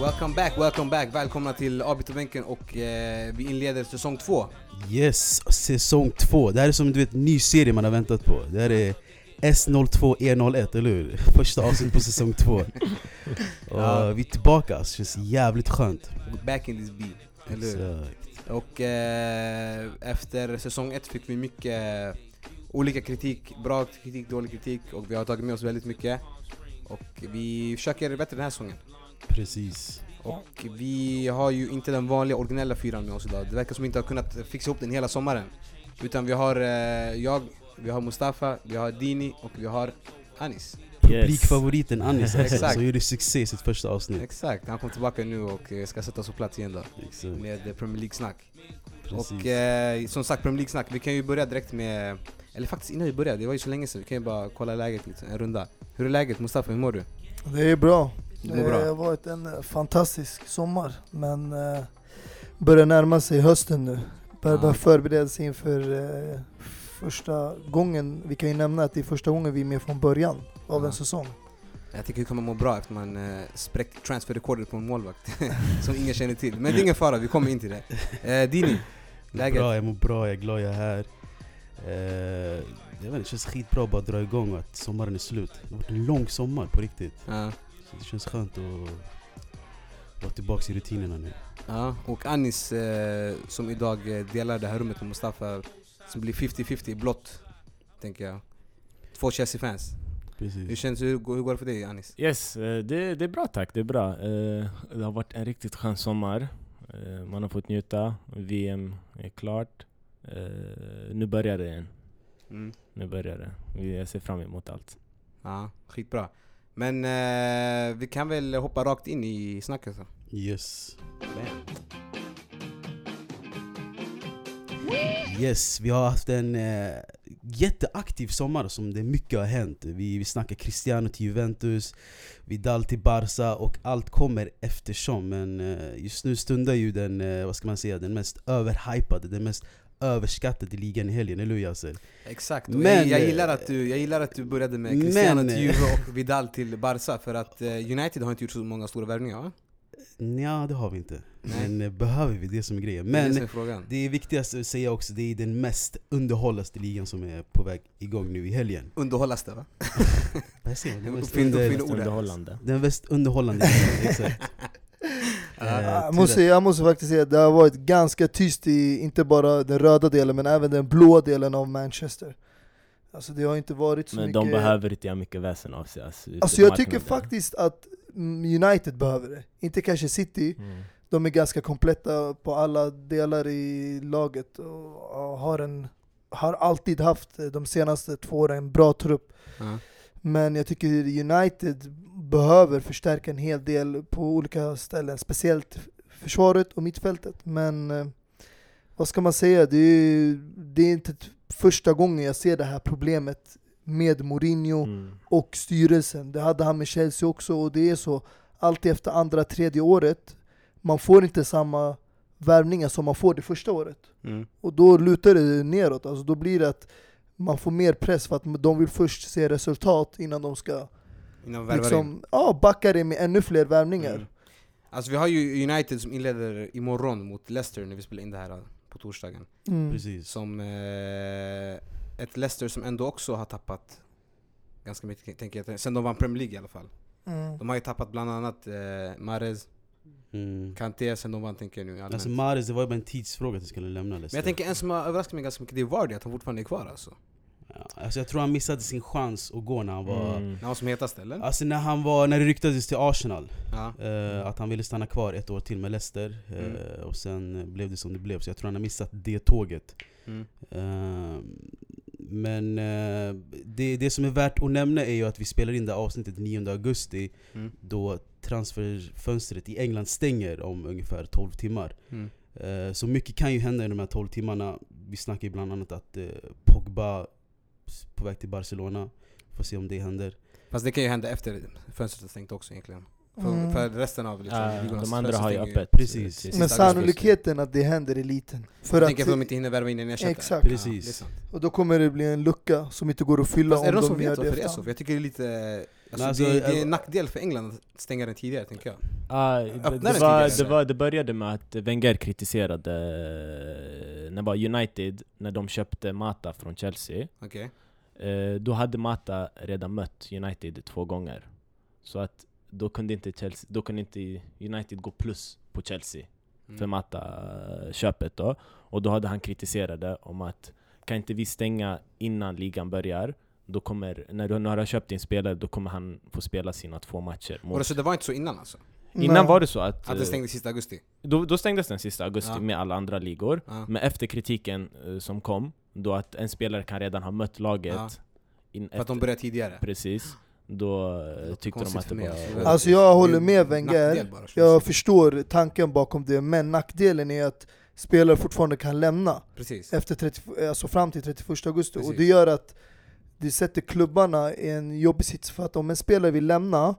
Welcome back, welcome back. Välkomna till Avbytarbänken och eh, vi inleder säsong två. Yes, säsong två. Det här är som du vet, en ny serie man har väntat på. Det här är S02E01, eller hur? Första avsnittet på säsong två. Och Ja. vi är tillbaka, så det känns jävligt skönt. Back in this beat. Eller hur? Exakt. Och eh, efter säsong ett fick vi mycket olika kritik. Bra kritik, dålig kritik. Och vi har tagit med oss väldigt mycket. Och vi försöker göra det bättre den här säsongen. Precis. Och vi har ju inte den vanliga originella fyran med oss idag. Det verkar som vi inte har kunnat fixa ihop den hela sommaren. Utan vi har eh, jag, vi har Mustafa, vi har Dini och vi har Anis. Publikfavoriten Anis alltså, som gjorde succé i sitt första avsnitt. Exakt, han kom tillbaka nu och eh, ska sätta oss på plats igen då. Exakt. Med eh, Premier League-snack. Och eh, som sagt, Premier League-snack. Vi kan ju börja direkt med... Eller faktiskt innan vi börjar, det var ju så länge sedan. Vi kan ju bara kolla läget lite, en runda. Hur är läget Mustafa, hur mår du? Det är bra. Du Det mår bra? har varit en fantastisk sommar, men eh, börjar närma sig hösten nu. Börjar Ja. bara förbereda sig inför eh, första gången. Vi kan ju nämna att det är första gången vi är med från början av Ja. en säsong. Jag tycker vi kommer må bra efter man eh, spräckt transferrekordet på en målvakt. som ingen känner till. Men det är ingen fara, vi kommer in till det. Eh, Dini, läget? bra, jag mår bra, jag är glad jag är här. Eh, jag vet inte, det känns skitbra att bara dra igång och att sommaren är slut. Det har varit en lång sommar på riktigt. Ja. Så det känns skönt att vara tillbaka i rutinerna nu. Ja, och Anis eh, som idag eh, delar det här rummet med Mustafa som blir 50-50 i blått, tänker jag. Två Chelsea-fans. Hur känns hur, hur går det för dig Anis? Yes, eh, det, det är bra tack. Det är bra. Eh, Det har varit en riktigt skön sommar. Man har fått njuta. VM är klart. Nu börjar det igen. Mm. Nu börjar det. Vi- Jag ser fram emot allt. Ja, skitbra. Men eh, vi kan väl hoppa rakt in i snacket då. Yes. Yes, vi har haft en eh, jätteaktiv sommar som det mycket har hänt. Vi, vi snackar Cristiano till Juventus, Vidal till Barca och allt kommer eftersom. Men eh, just nu stundar ju den, eh, vad ska man säga, den mest överhypade, den mest överskattade ligan i helgen, eller hur Yasser? Exakt, Men- jag, jag, gillar att du, jag gillar att du började med Cristiano Men- till Juve och Vidal till Barca för att eh, United har inte gjort så många stora värvningar va? Nja, det har vi inte. Nej. Men eh, behöver vi det som är grejen? Det är det Men som är. Det är viktigast att säga också, det är den mest underhållaste ligan som är på väg igång nu i helgen. Underhållas det va? Vad säger? Den mest, under, underhållande. den mest underhållande ligan, exakt. Ja. Eh, Jag till måste, jag måste faktiskt säga att det har varit ganska tyst i inte bara den röda delen men även den blå delen av Manchester. Alltså det har inte varit så Men mycket... de behöver inte göra mycket väsen av sig. Alltså, Alltså jag tycker faktiskt att mm, United behöver det. Inte kanske City, Mm. de är ganska kompletta på alla delar i laget och har, en, har alltid haft eh, de senaste två åren en bra trupp. Ja. Men jag tycker United behöver förstärka en hel del på olika ställen, speciellt försvaret och mittfältet. Men eh, vad ska man säga, det är, det är inte första gången jag ser det här problemet med Mourinho Mm. och styrelsen. Det hade han med Chelsea också och det är så alltid efter andra, tredje året. Man får inte samma värvningar som man får det första året. Mm. Och då lutar det neråt, alltså då blir det att man får mer press för att de vill först se resultat innan de ska Innan vi värvar in. liksom, ja, backa det med ännu fler värvningar. Mm. Alltså vi har ju United som inleder imorgon mot Leicester när vi spelar in det här på torsdagen. Mm. Precis. Som eh, ett Leicester som ändå också har tappat ganska mycket, tänker jag, sen de vann Premier League i alla fall. Mm. De har ju tappat bland annat eh, Mahrez, Mm. Kanté sen de vann tänker jag nu allmänt. Alltså Mahrez, det var ju bara en tidsfråga att han skulle lämna Men Leicester. jag tänker en som har överraskat mig ganska mycket, det är Vardy, att han fortfarande är kvar alltså. Ja, alltså jag tror han missade sin chans att gå när han var... Mm. När han var som hetast eller? Alltså när han var, när det ryktades till Arsenal, Ja. eh, att han ville stanna kvar ett år till med Leicester, eh, Mm. och sen blev det som det blev. Så jag tror han har missat det tåget. Mm. Eh, men eh, det, det som är värt att nämna är ju att vi spelar in det här avsnittet 9 augusti Mm. då transferfönstret i England stänger om ungefär 12 timmar. Mm. Eh, Så mycket kan ju hända i de här 12 timmarna. Vi snackar ju bland annat att eh, Pogba på väg till Barcelona. Får se om det händer. Fast det kan ju hända efter fönstret är stängt också egentligen. För, Mm. för resten av liksom, Ja, ligornas de andra har ju öppet. Precis. till Men sannolikheten att det händer är liten. För Jag att, att de inte hinner värva in en ersättare. Exakt. Ja, Precis. är sant. och då kommer det bli en lucka som inte går att fylla Fast är det om någon som de gör vet det varför det är så? För jag tycker det är lite Alltså, alltså, det, det är en nackdel för England att stänga den tidigare tänker jag. Ah, det, det, var, det, var, det började med att Wenger kritiserade när var United, när de köpte Mata från Chelsea. Okej. Eh, då hade Mata redan mött United två gånger. Så att då kunde inte, Chelsea, då kunde inte United gå plus på Chelsea Mm. för Mata-köpet då. Och då hade han kritiserat det om att kan inte vi stänga innan ligan börjar? Då kommer, när du, har köpt din spelare, då kommer han få spela sina två matcher. Mot, så det var inte så innan alltså? Innan Nej. var det så att... Att det eh, stängde sista augusti? då, då stängdes den sista augusti Ja. med alla andra ligor. Ja. Men efter kritiken eh, som kom, då att en spelare kan redan ha mött laget Ja. in, För att de började tidigare? Precis. Då eh, tyckte de att det var... alltså. Jag håller med en Wenger. Jag förstår tanken bakom det, men nackdelen är att spelare fortfarande kan lämna Precis. efter 30, alltså fram till 31 augusti. Och Precis. det gör att det sätter klubbarna i en jobbig sits. För att om en spelare vill lämna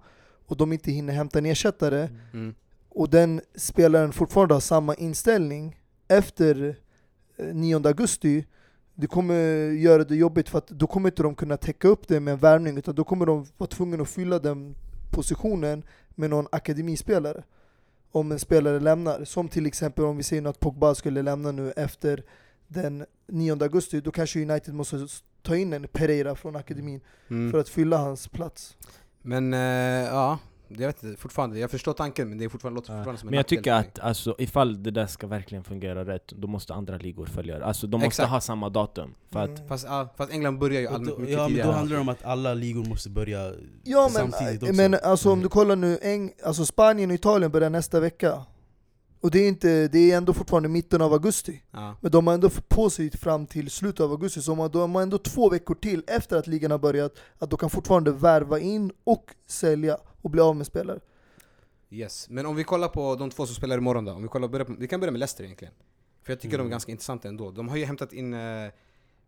och de inte hinner hämta en ersättare Mm. och den spelaren fortfarande har samma inställning efter eh, 9 augusti det kommer göra det jobbigt för att då kommer inte de kunna täcka upp det med en värvning utan då kommer de vara tvungna att fylla den positionen med någon akademispelare om en spelare lämnar. Som till exempel om vi säger att Pogba skulle lämna nu efter den 9 augusti, då kanske United måste ta in en Pereira från akademin Mm. för att fylla hans plats. Men eh, ja, jag vet inte, fortfarande, jag förstår tanken men det är fortfarande, låter fortfarande som en Men jag nackdel tycker att alltså, ifall det där ska verkligen fungera rätt, då måste andra ligor följa det. Alltså de måste Exakt. ha samma datum. För att Mm. Fast, ja, fast England börjar ju allmänt då, mycket ja, men då tidigare. handlar det om att alla ligor måste börja Ja samtidigt men, också. men alltså om du kollar nu, Eng, alltså Spanien och Italien börjar nästa vecka. Och det är, inte, det är ändå fortfarande mitten av augusti. Ja. Men de har ändå på sig fram till slutet av augusti, så de har- de har ändå två veckor till efter att ligan har börjat, att de kan fortfarande värva in och sälja och bli av med spelare. Yes, men om vi kollar på de två som spelar imorgon då, om vi, kollar, på, vi kan börja med Leicester egentligen. För jag tycker de Mm. är ganska intressanta ändå. De har ju hämtat in eh,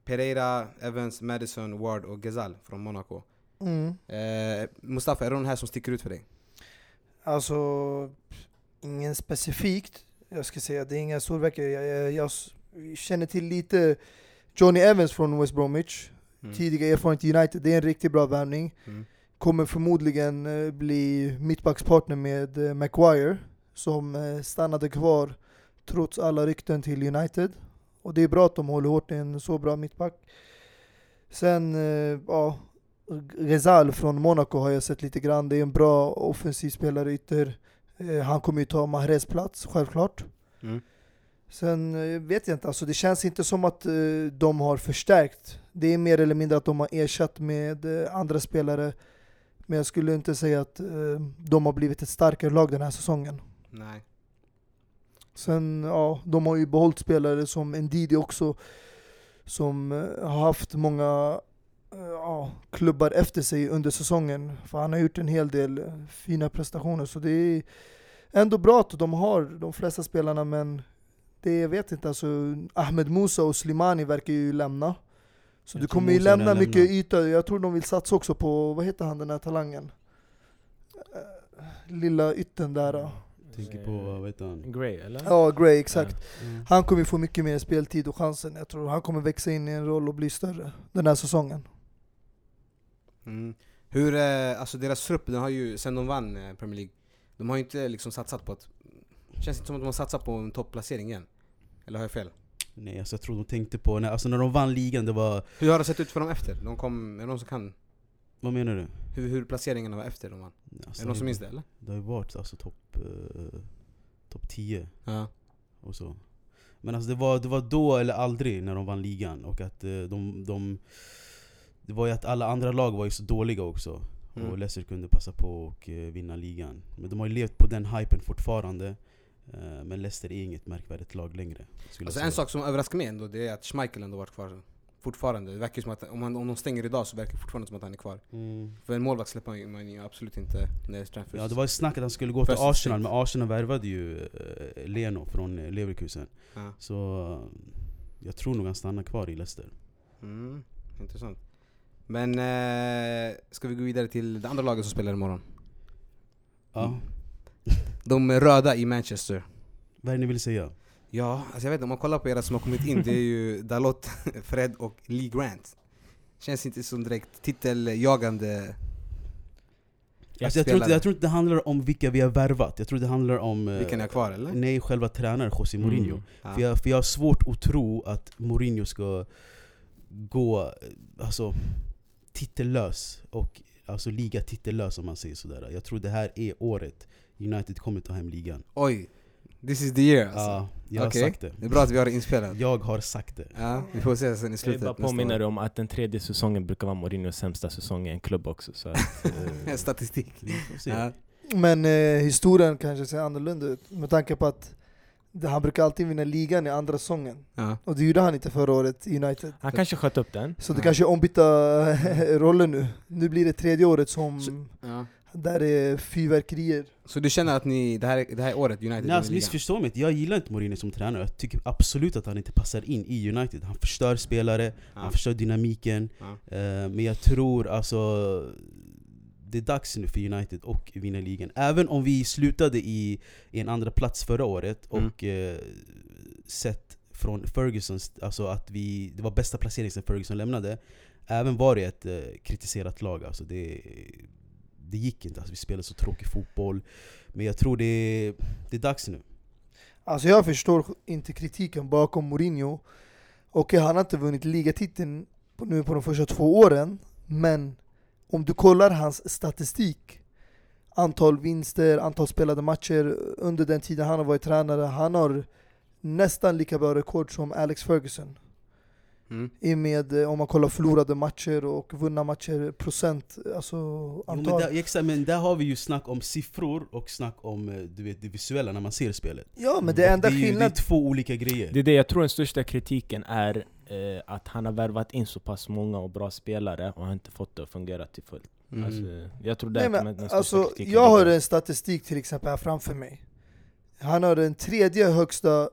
Pereira, Evans, Madison, Ward och Ghezal från Monaco. Mm. Eh, Mustafa, är det någon här som sticker ut för dig? Alltså, ingen specifikt. Jag ska säga, det är inga storverkare. Jag, jag, jag känner till lite Johnny Evans från West Bromwich. Mm. Tidigare erfarenhet i United, det är en riktigt bra värvning. Mm. Kommer förmodligen eh, bli mittbackspartner med eh, Maguire, som eh, stannade kvar trots alla rykten till United. Och det är bra att de håller hårt i en så bra mittback. Sen, ja, Rezal från Monaco har jag sett lite grann. Det är en bra offensiv spelare ytter. Eh, han kommer ju ta Mahrez plats, självklart. Mm. Sen eh, vet jag inte, alltså det känns inte som att eh, de har förstärkt. Det är mer eller mindre att de har ersatt med andra spelare. Men jag skulle inte säga att de har blivit ett starkare lag den här säsongen. Nej. Sen, ja, de har ju behållit spelare som Ndidi också. Som har haft många ja, klubbar efter sig under säsongen. För han har gjort en hel del eh, fina prestationer. Så det är ändå bra att de har de flesta spelarna men det jag vet inte, alltså Ahmed Musa och Slimani verkar ju lämna. Så Jag du kommer ju lämna mycket lämna. yta. Jag tror de vill satsa också på, vad heter han den här talangen? Eh, Lilla ytten där. ja. Tänker på, vad heter han? Gray eller? Ja, Gray, exakt. Mm. Han kommer få mycket mer speltid och chansen. Jag tror han kommer växa in i en roll och bli större den här säsongen. Mm. Hur, eh, alltså deras trupp, den har ju, sen de vann eh, Premier League, de har ju inte liksom satsat på att... Känns inte som att de har satsat på en topplacering igen. Eller har jag fel? Nej alltså jag tror de tänkte på, när, alltså när de vann ligan det var, Hur har det sett ut för dem efter? De kom, är det någon som kan? vad menar du? Hur, hur placeringarna var efter de vann? Alltså, är det någon som minns det eller? Det har ju varit alltså topp eh, top 10 Ja. och så. Men alltså det var, det var då eller aldrig när de vann ligan och att eh, de, de Det var ju att alla andra lag var ju så dåliga också Mm. och Leicester kunde passa på och eh, vinna ligan. Men de har ju levt på den hypen fortfarande eh, Men Leicester är inget märkvärdigt lag längre Alltså en sak som överraskar mig ändå, det är att Schmeichel ändå varit kvar fortfarande. Det verkar som att om, han, om de stänger idag så verkar det fortfarande som att han är kvar. Mm. För en målvakt släpper man ju- absolut inte när transfers. Ja det var ju snack att han skulle gå till Arsenal, men Arsenal värvade ju eh, Leno från Leverkusen Ja. Så jag tror nog han stannar kvar i Leicester Mm, intressant. Men eh, ska vi gå vidare till det andra laget som spelar imorgon? Ja, Mm. De röda i Manchester. vad är det ni vill säga? Ja, alltså jag vet inte, om man kollar på era som har kommit in, det är ju Dalot, Fred och Lee Grant. Känns inte som direkt titeljagande Alltså jag, tror inte, jag tror inte det handlar om vilka vi har värvat, jag tror det handlar om... eh, Vilka ni har kvar eller? Nej, själva tränaren José Mourinho. Mm. Ja. För, jag, för jag har svårt att tro att Mourinho ska gå alltså, titellös, och, alltså liga titellös om man säger sådär. Jag tror det här är året United kommer ta hem ligan. Oj, this is the year alltså. Ja, jag Okej. har sagt det. Det är bra att vi har det inspelat. Jag har sagt det. Ja, vi får se sen i Jag vill slutet bara påminna dig om att den tredje säsongen brukar vara Mourinhos sämsta säsong i en klubb också. Så att, eh, Statistik. Vi får se. Ja. Men eh, historien kanske ser annorlunda ut med tanke på att han brukar alltid vinna ligan i andra säsongen. Ja. Och det gjorde han inte förra året i United. han kanske sköt upp den. Så det Ja. kanske är ombytta roller nu. Nu blir det tredje året som Så- Ja. där det är fyrverkerier. Så du känner att ni, det här, det här är året United Nej, alltså, vinner ligan? missförstå mig jag gillar inte Mourinho som tränare. Jag tycker absolut att han inte passar in i United. Han förstör spelare, Ja. han förstör dynamiken. Ja. Eh, men jag tror alltså det är dags nu för United att vinna ligan. Även om vi slutade i, i en andra plats förra året Mm. och eh, sett från Fergusons, alltså att vi, det var bästa placeringen sen Ferguson lämnade. Även var det ett eh, kritiserat lag. Alltså det, det gick inte, alltså vi spelade så tråkig fotboll. Men jag tror det, det är dags nu. Alltså jag förstår inte kritiken bakom Mourinho. Okej, han har inte vunnit ligatiteln på, nu på de första två åren, men om du kollar hans statistik, antal vinster, antal spelade matcher under den tiden han har varit tränare, han har nästan lika bra rekord som Alex Ferguson. Mm. I med, eh, om man kollar förlorade matcher och vunna matcher, procent, alltså Jo, men, antal. där, exakt, men där har vi ju snack om siffror och snack om eh, du vet, det visuella när man ser spelet. ja men det enda det är ju det är två olika grejer. Det är det jag tror den största kritiken är eh, att han har värvat in så pass många och bra spelare och har inte fått det att fungera till fullt. Mm. Alltså, jag tror det Nej, men, alltså, jag har en statistik till exempel här framför mig. Han har den tredje högsta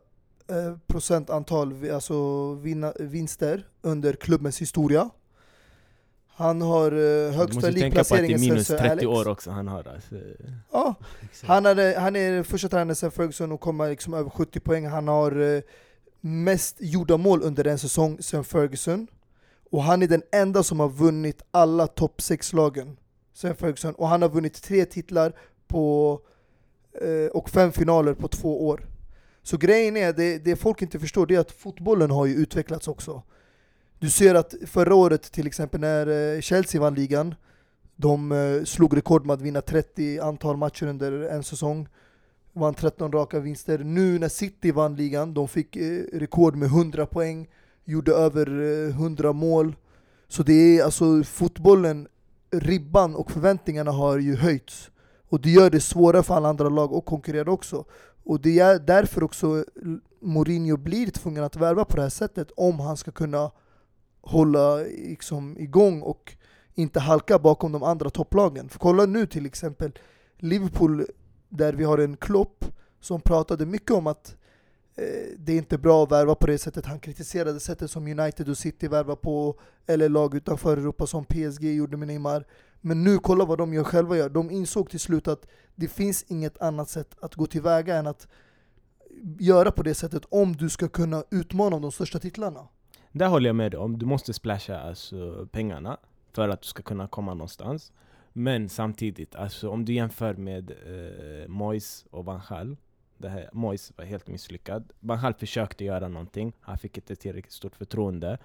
eh, procentantal alltså vinna, vinster under klubbens historia. Han har eh, Du högsta måste tänka på att det är ligplaceringen sen minus Sir 30 Alex. år också han har. Alltså. Ja, han, hade, han är första tränaren sen Ferguson och kommer liksom över 70 poäng. Han har eh, mest gjorda mål under en säsong sen Ferguson. Och han är den enda som har vunnit alla topp 6-lagen sen Ferguson. Och han har vunnit tre titlar på, eh, och fem finaler på två år. Så grejen är, det, det folk inte förstår, det är att fotbollen har ju utvecklats också. Du ser att förra året till exempel när eh, Chelsea vann ligan, de eh, slog rekord med att vinna 30 antal matcher under en säsong. Vann 13 raka vinster. Nu när City vann ligan, de fick eh, rekord med 100 poäng, gjorde över eh, 100 mål. Så det är alltså fotbollen, ribban och förväntningarna har ju höjts. Och det gör det svårare för alla andra lag att konkurrera också. Och det är därför också Mourinho blir tvungen att värva på det här sättet om han ska kunna hålla liksom, igång och inte halka bakom de andra topplagen. För kolla nu till exempel Liverpool, där vi har en Klopp som pratade mycket om att eh, det är inte bra att värva på det sättet. Han kritiserade sättet som United och City värvar på, eller lag utanför Europa som PSG gjorde med Neymar. Men nu, kolla vad de gör själva gör. De insåg till slut att det finns inget annat sätt att gå tillväga än att göra på det sättet om du ska kunna utmana de största titlarna. Där håller jag med dig om. Du måste splasha alltså, pengarna för att du ska kunna komma någonstans. Men samtidigt, alltså, om du jämför med eh, Moyes och Van Gaal. Det här, Moyes var helt misslyckad. Van Gaal försökte göra någonting. Han fick inte tillräckligt stort förtroende.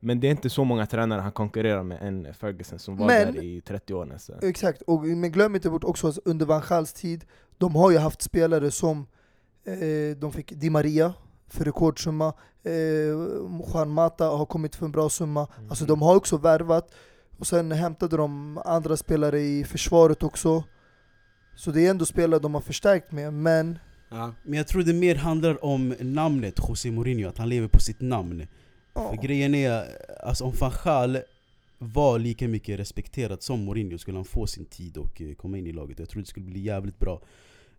Men det är inte så många tränare han konkurrerar med än Ferguson som var Men- där i 30 år nästan. Exakt, och, men glöm inte bort också att under Van Gaals tid, de har ju haft spelare som eh, de fick Di Maria för rekordsumma, eh, Juan Mata har kommit för en bra summa. Mm. Alltså de har också värvat, och sen hämtade de andra spelare i försvaret också. Så det är ändå spelare de har förstärkt med, men Ja. Men jag tror det mer handlar om namnet José Mourinho, att han lever på sitt namn. ja. För grejen är, alltså om van Gaal var lika mycket respekterad som Mourinho skulle han få sin tid och eh, komma in i laget. Jag tror det skulle bli jävligt bra.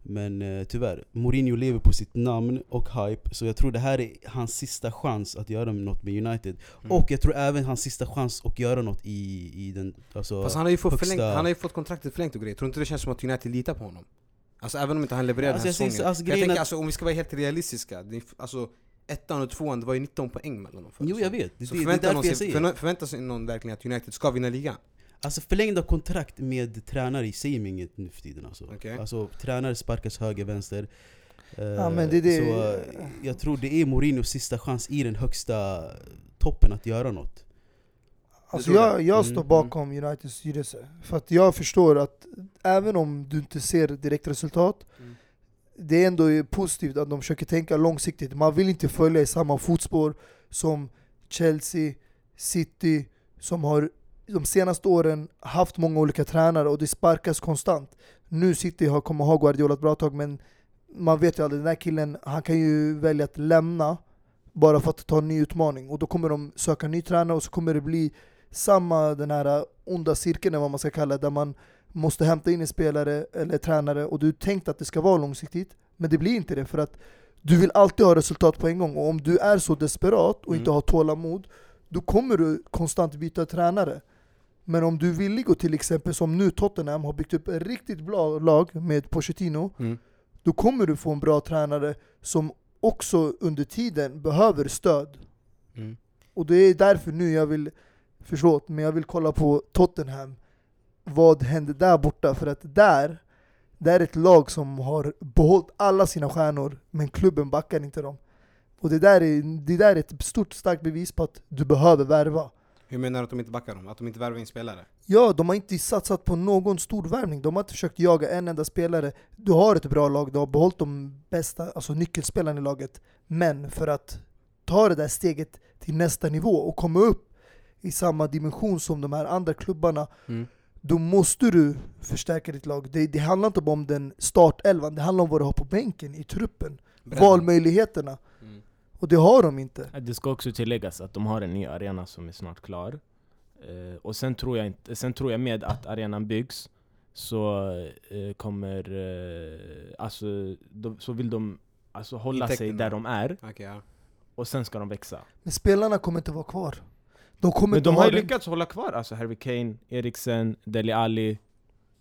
Men eh, tyvärr, Mourinho lever på sitt namn och hype, så jag tror det här är hans sista chans att göra något med United. Mm. Och jag tror även hans sista chans att göra något i, i den... Alltså, Fast han har, ju fått högsta- förlängt, han har ju fått kontraktet förlängt och grejer. Tror inte det känns som att United litar på honom? Alltså även om inte han levererar Alltså, den här säsongen. alltså, jag tänker att- alltså om vi ska vara helt realistiska, det alltså ettan och tvåan, det var ju 19 poäng mellan dem Jo jag vet, det, Så det, det är därför någon jag säger förvä- förväntar sig någon verkligen att United ska vinna ligan? Alltså förlängda kontrakt med tränare säger mig inget nu för tiden alltså. Okej. alltså Tränare sparkas höger, vänster. Eh, Ja, men det är det- Så eh, jag tror det är Mourinhos sista chans i den högsta toppen att göra något. Alltså jag, jag Mm, står mm. bakom Uniteds styrelse. För att jag förstår att även om du inte ser direkt resultat, Mm. det är ändå positivt att de försöker tänka långsiktigt. Man vill inte följa i samma fotspår som Chelsea, City, som har de senaste åren haft många olika tränare och det sparkas konstant. Nu City har, kommer ha Guardiola ett bra tag men man vet ju aldrig, den där killen han kan ju välja att lämna bara för att ta en ny utmaning och då kommer de söka en ny tränare och så kommer det bli samma den här onda cirkeln eller vad man ska kalla det, där man måste hämta in en spelare eller tränare och du tänkt att det ska vara långsiktigt men det blir inte det för att du vill alltid ha resultat på en gång och om du är så desperat och inte Mm. har tålamod då kommer du konstant byta tränare. Men om du är villig och till exempel som nu Tottenham har byggt upp ett riktigt bra lag med Pochettino Mm. då kommer du få en bra tränare som också under tiden behöver stöd. Mm. Och det är därför nu jag vill, förlåt, men jag vill kolla på Tottenham. Vad händer där borta? För att där, det är ett lag som har behållit alla sina stjärnor, men klubben backar inte dem. Och det där är, det där är ett stort starkt bevis på att du behöver värva. Hur menar du att de inte backar dem? Att de inte värvar in spelare? Ja, de har inte satsat på någon stor värvning. De har inte försökt jaga en enda spelare. Du har ett bra lag, du har behållit de bästa, alltså nyckelspelarna i laget. Men för att ta det där steget till nästa nivå och komma upp i samma dimension som de här andra klubbarna, Mm. då måste du förstärka ditt lag. Det, det handlar inte bara om den startelvan, det handlar om vad du har på bänken, i truppen. Bredden. Valmöjligheterna. Och det har de inte. Det ska också tilläggas att de har en ny arena som är snart klar. Eh, och sen tror, jag inte, sen tror jag med att arenan byggs så eh, kommer... Eh, alltså, de, så vill de alltså, hålla sig där de är, Okej, ja. och sen ska de växa. Men spelarna kommer inte vara kvar. De kommer Men de ha har lyckats hålla kvar alltså Harry Kane, Eriksen, Dele Alli.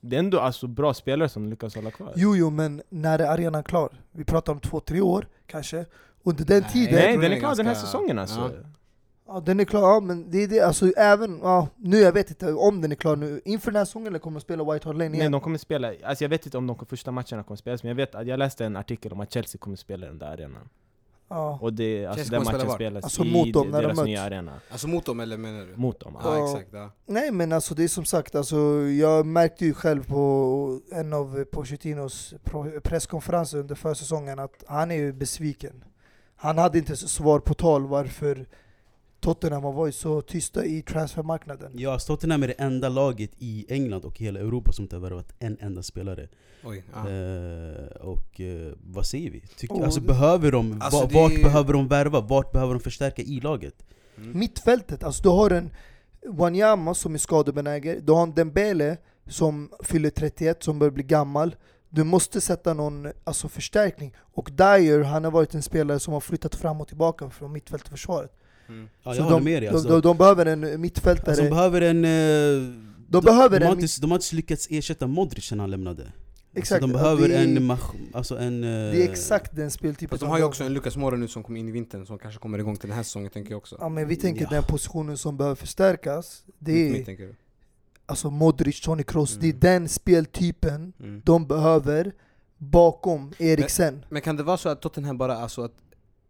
Det är ändå alltså bra spelare som lyckas hålla kvar. Jo, jo, men när är arenan klar? Vi pratar om två, tre år kanske. Under den Nej. tiden, Nej, den är klar den här säsongen alltså. Ja. ja, den är klar. Ja, men det är det, alltså även, ja, nu jag vet inte om den är klar nu. Inför den här säsongen eller kommer de spela White Hart Lane Nej, igen? de kommer spela, alltså jag vet inte om de första matcherna kommer spelas, men jag vet att jag läste en artikel om att Chelsea kommer spela i den där arenan. Ja. Och det, alltså Chelsea den spela matchen var? spelas Alltså i mot dem, när de deras möts. nya arena. Alltså mot dem eller menar du? Mot dem. Ja, Ja. exakt. Ja. Nej men alltså det är som sagt, alltså, jag märkte ju själv på en av Pochettinos presskonferenser under försäsongen att han är ju besviken. Han hade inte svar på tal varför Tottenham har varit så tysta i transfermarknaden. Ja, alltså Tottenham är det enda laget i England och hela Europa som inte har värvat en enda spelare. Oj. Eh, och eh, vad säger vi? Tyck, Oh, alltså behöver de, Alltså, va- det vart är- behöver de värva? Vart behöver de förstärka i laget? Mm. Mittfältet, alltså du har en Wanyama som är skadebenägen, du har en Dembele som fyller 31, som börjar bli gammal. Du måste sätta någon alltså, förstärkning. Och Dyer, han har varit en spelare som har flyttat fram och tillbaka från mittfält till försvaret. Mm. Ja, Så jag håller de, med dig de, alltså. de, de behöver en mittfältare. Alltså, de behöver en... eh, De behöver de, har en inte, de har inte lyckats ersätta Modric sen han lämnade. Exakt, Alltså, de behöver det är- en... Alltså en... eh, det är exakt den speltypen de har ju också en Lucas Moura nu som kommer in i vintern som kanske kommer igång till den här säsongen tänker jag också. Ja men vi tänker Ja. den positionen som behöver förstärkas, det Mitt- mitt, är tänker du? Alltså Modric, Toni Kroos, det Mm. är den speltypen Mm. de behöver bakom Eriksen. Men kan det vara så att Tottenham bara, alltså att,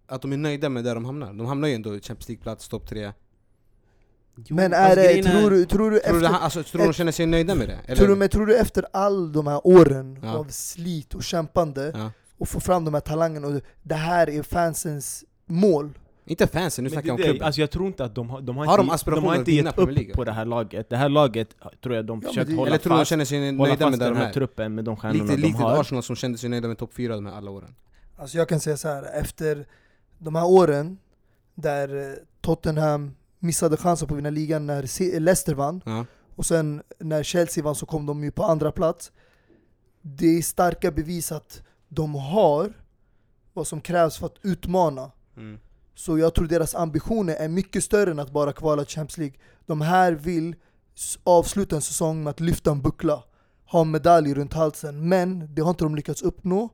att de är nöjda med där de hamnar? De hamnar ju ändå i Champions League-plats, topp tre. jo, Men är det, tror du, tror du Tror du, det, efter, alltså, tror du de känner sig nöjda med det? Eller? tror du, men tror du efter all de här åren Ja. av slit och kämpande ja. och få fram de här talangerna och det här är fansens mål? Inte fansen, nu Men snackar jag om klubben. alltså jag tror inte att de har, de har, Har de inte, de har inte gett upp på det här laget. Det här laget tror jag de men försökt det- hålla Eller tror du de fast, känner sig nöjda fast med där den de här är? truppen med de stjärnorna Lite, de lite har. Arsenal som kände sig nöjda med topp fyra de här alla åren. Alltså jag kan säga så här, efter de här åren där eh, Tottenham missade chansen på att vinna ligan när Leicester vann Ja. och sen när Chelsea vann så kom de ju på andra plats. Det är starka bevis att de har vad som krävs för att utmana. Mm. Så jag tror deras ambitioner är mycket större än att bara kvala till Champions League. De här vill avsluta en säsong med att lyfta en buckla, ha en medalj runt halsen, men det har inte de lyckats uppnå.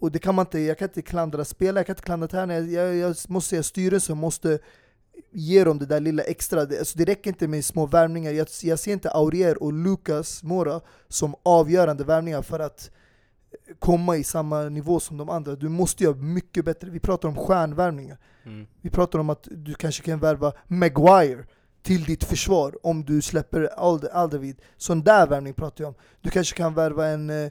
Och det kan man inte, jag kan inte klandra spelare, jag kan inte klandra tränare, jag, jag måste säga styrelsen måste ge dem det där lilla extra. Det, alltså det räcker inte med små värvningar. Jag, jag ser inte Aurier och Lucas Mora som avgörande värvningar för att komma i samma nivå som de andra. Du måste göra mycket bättre. Vi pratar om stjärnvärvningar. Mm. Vi pratar om att du kanske kan värva Maguire till ditt försvar om du släpper Alderweireld. Sån där värvning pratar jag om. Du kanske kan värva en, eh,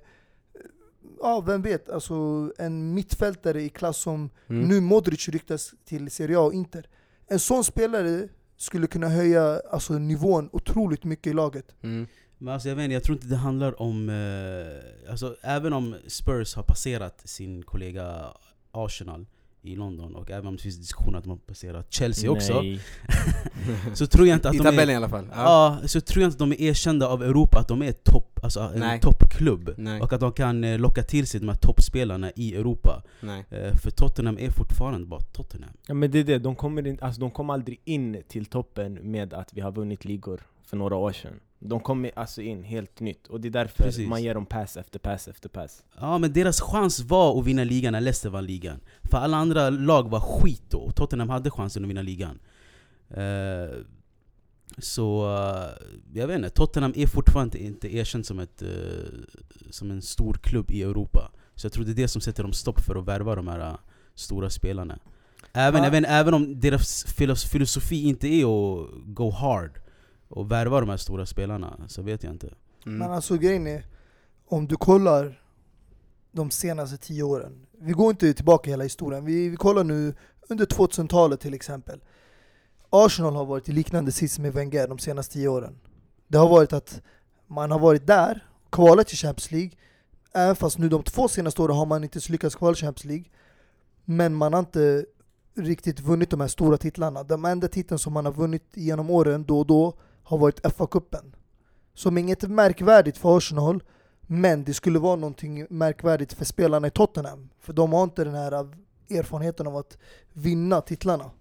ja vem vet, alltså en mittfältare i klass som Mm. nu Modric ryktas till Serie A och Inter. En sån spelare skulle kunna höja alltså, nivån otroligt mycket i laget. Mm. Men alltså jag vet inte, jag tror inte det handlar om... Eh, alltså även om Spurs har passerat sin kollega Arsenal i London och även om det finns diskussioner att de har passerat Chelsea också Nej. Så tror jag inte att I de tabellen är... i alla fall. Ja. Så tror jag inte att de är erkända av Europa att de är topp, alltså en toppklubb. Och att de kan eh, locka till sig de här toppspelarna i Europa Nej. Eh, För Tottenham är fortfarande bara Tottenham Ja, men det är det, de kommer, in, alltså, de kommer aldrig in till toppen med att vi har vunnit ligor för några år sedan. De kommer alltså in helt nytt, och det är därför Precis. man ger dem pass efter pass efter pass. Ja men deras chans var att vinna ligan när Leicester vann ligan För alla andra lag var skit då, och Tottenham hade chansen att vinna ligan Eh, Så, eh, jag vet inte, Tottenham är fortfarande inte erkänt som, ett, eh, som en stor klubb i Europa Så jag tror det är det som sätter dem stopp för att värva de här stora spelarna Även, Ja. även, även om deras filos- filosofi inte är att go hard och värva de här stora spelarna, så vet jag inte Mm. Men alltså grejen är, om du kollar de senaste tio åren, vi går inte tillbaka hela historien, vi, vi kollar nu under 2000-talet till exempel. Arsenal har varit i liknande sits med Wenger de senaste tio åren. Det har varit att man har varit där, kvalat till Champions League, även fast nu de två senaste åren har man inte lyckats kvala Champions League. Men man har inte riktigt vunnit de här stora titlarna. De enda titeln som man har vunnit genom åren då och då har varit FA-cupen. Som inget märkvärdigt för Arsenal, men det skulle vara någonting märkvärdigt för spelarna i Tottenham. För de har inte den här eh, erfarenheten av att vinna titlarna.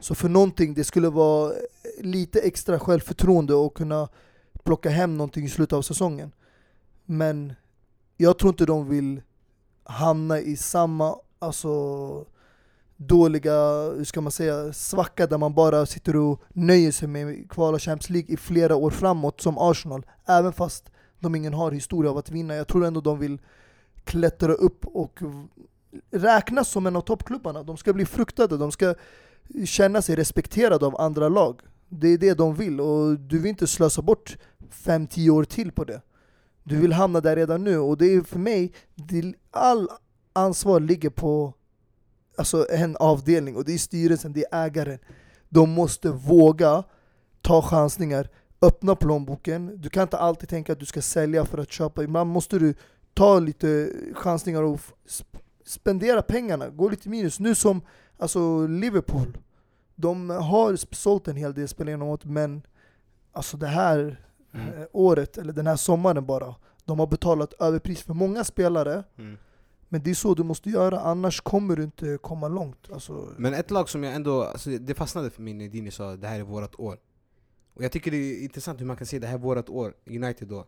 Så för någonting, det skulle vara eh, lite extra självförtroende och kunna plocka hem någonting i slutet av säsongen. Men jag tror inte de vill hamna i samma, alltså dåliga, hur ska man säga, svacka där man bara sitter och nöjer sig med kvala Champions League i flera år framåt som Arsenal. Även fast de ingen har historia av att vinna. Jag tror ändå de vill klättra upp och räknas som en av toppklubbarna. De ska bli fruktade, de ska känna sig respekterade av andra lag. Det är det de vill och du vill inte slösa bort 5-10 år till på det. Du vill hamna där redan nu och det är för mig, all ansvar ligger på alltså en avdelning och det är styrelsen, det är ägaren. De måste våga ta chansningar, öppna plånboken. Du kan inte alltid tänka att du ska sälja för att köpa. Ibland måste du ta lite chansningar och spendera pengarna, gå lite minus. Nu som alltså Liverpool, de har sålt en hel del spelare genom året men alltså det här Mm. eh, året, eller den här sommaren bara, de har betalat överpris för många spelare Mm. Men det är så du måste göra, annars kommer du inte komma långt. Alltså, Men ett lag som jag ändå, alltså det fastnade för mig när Dini sa det här är vårat år. Och jag tycker det är intressant hur man kan säga det här är vårat år, United då.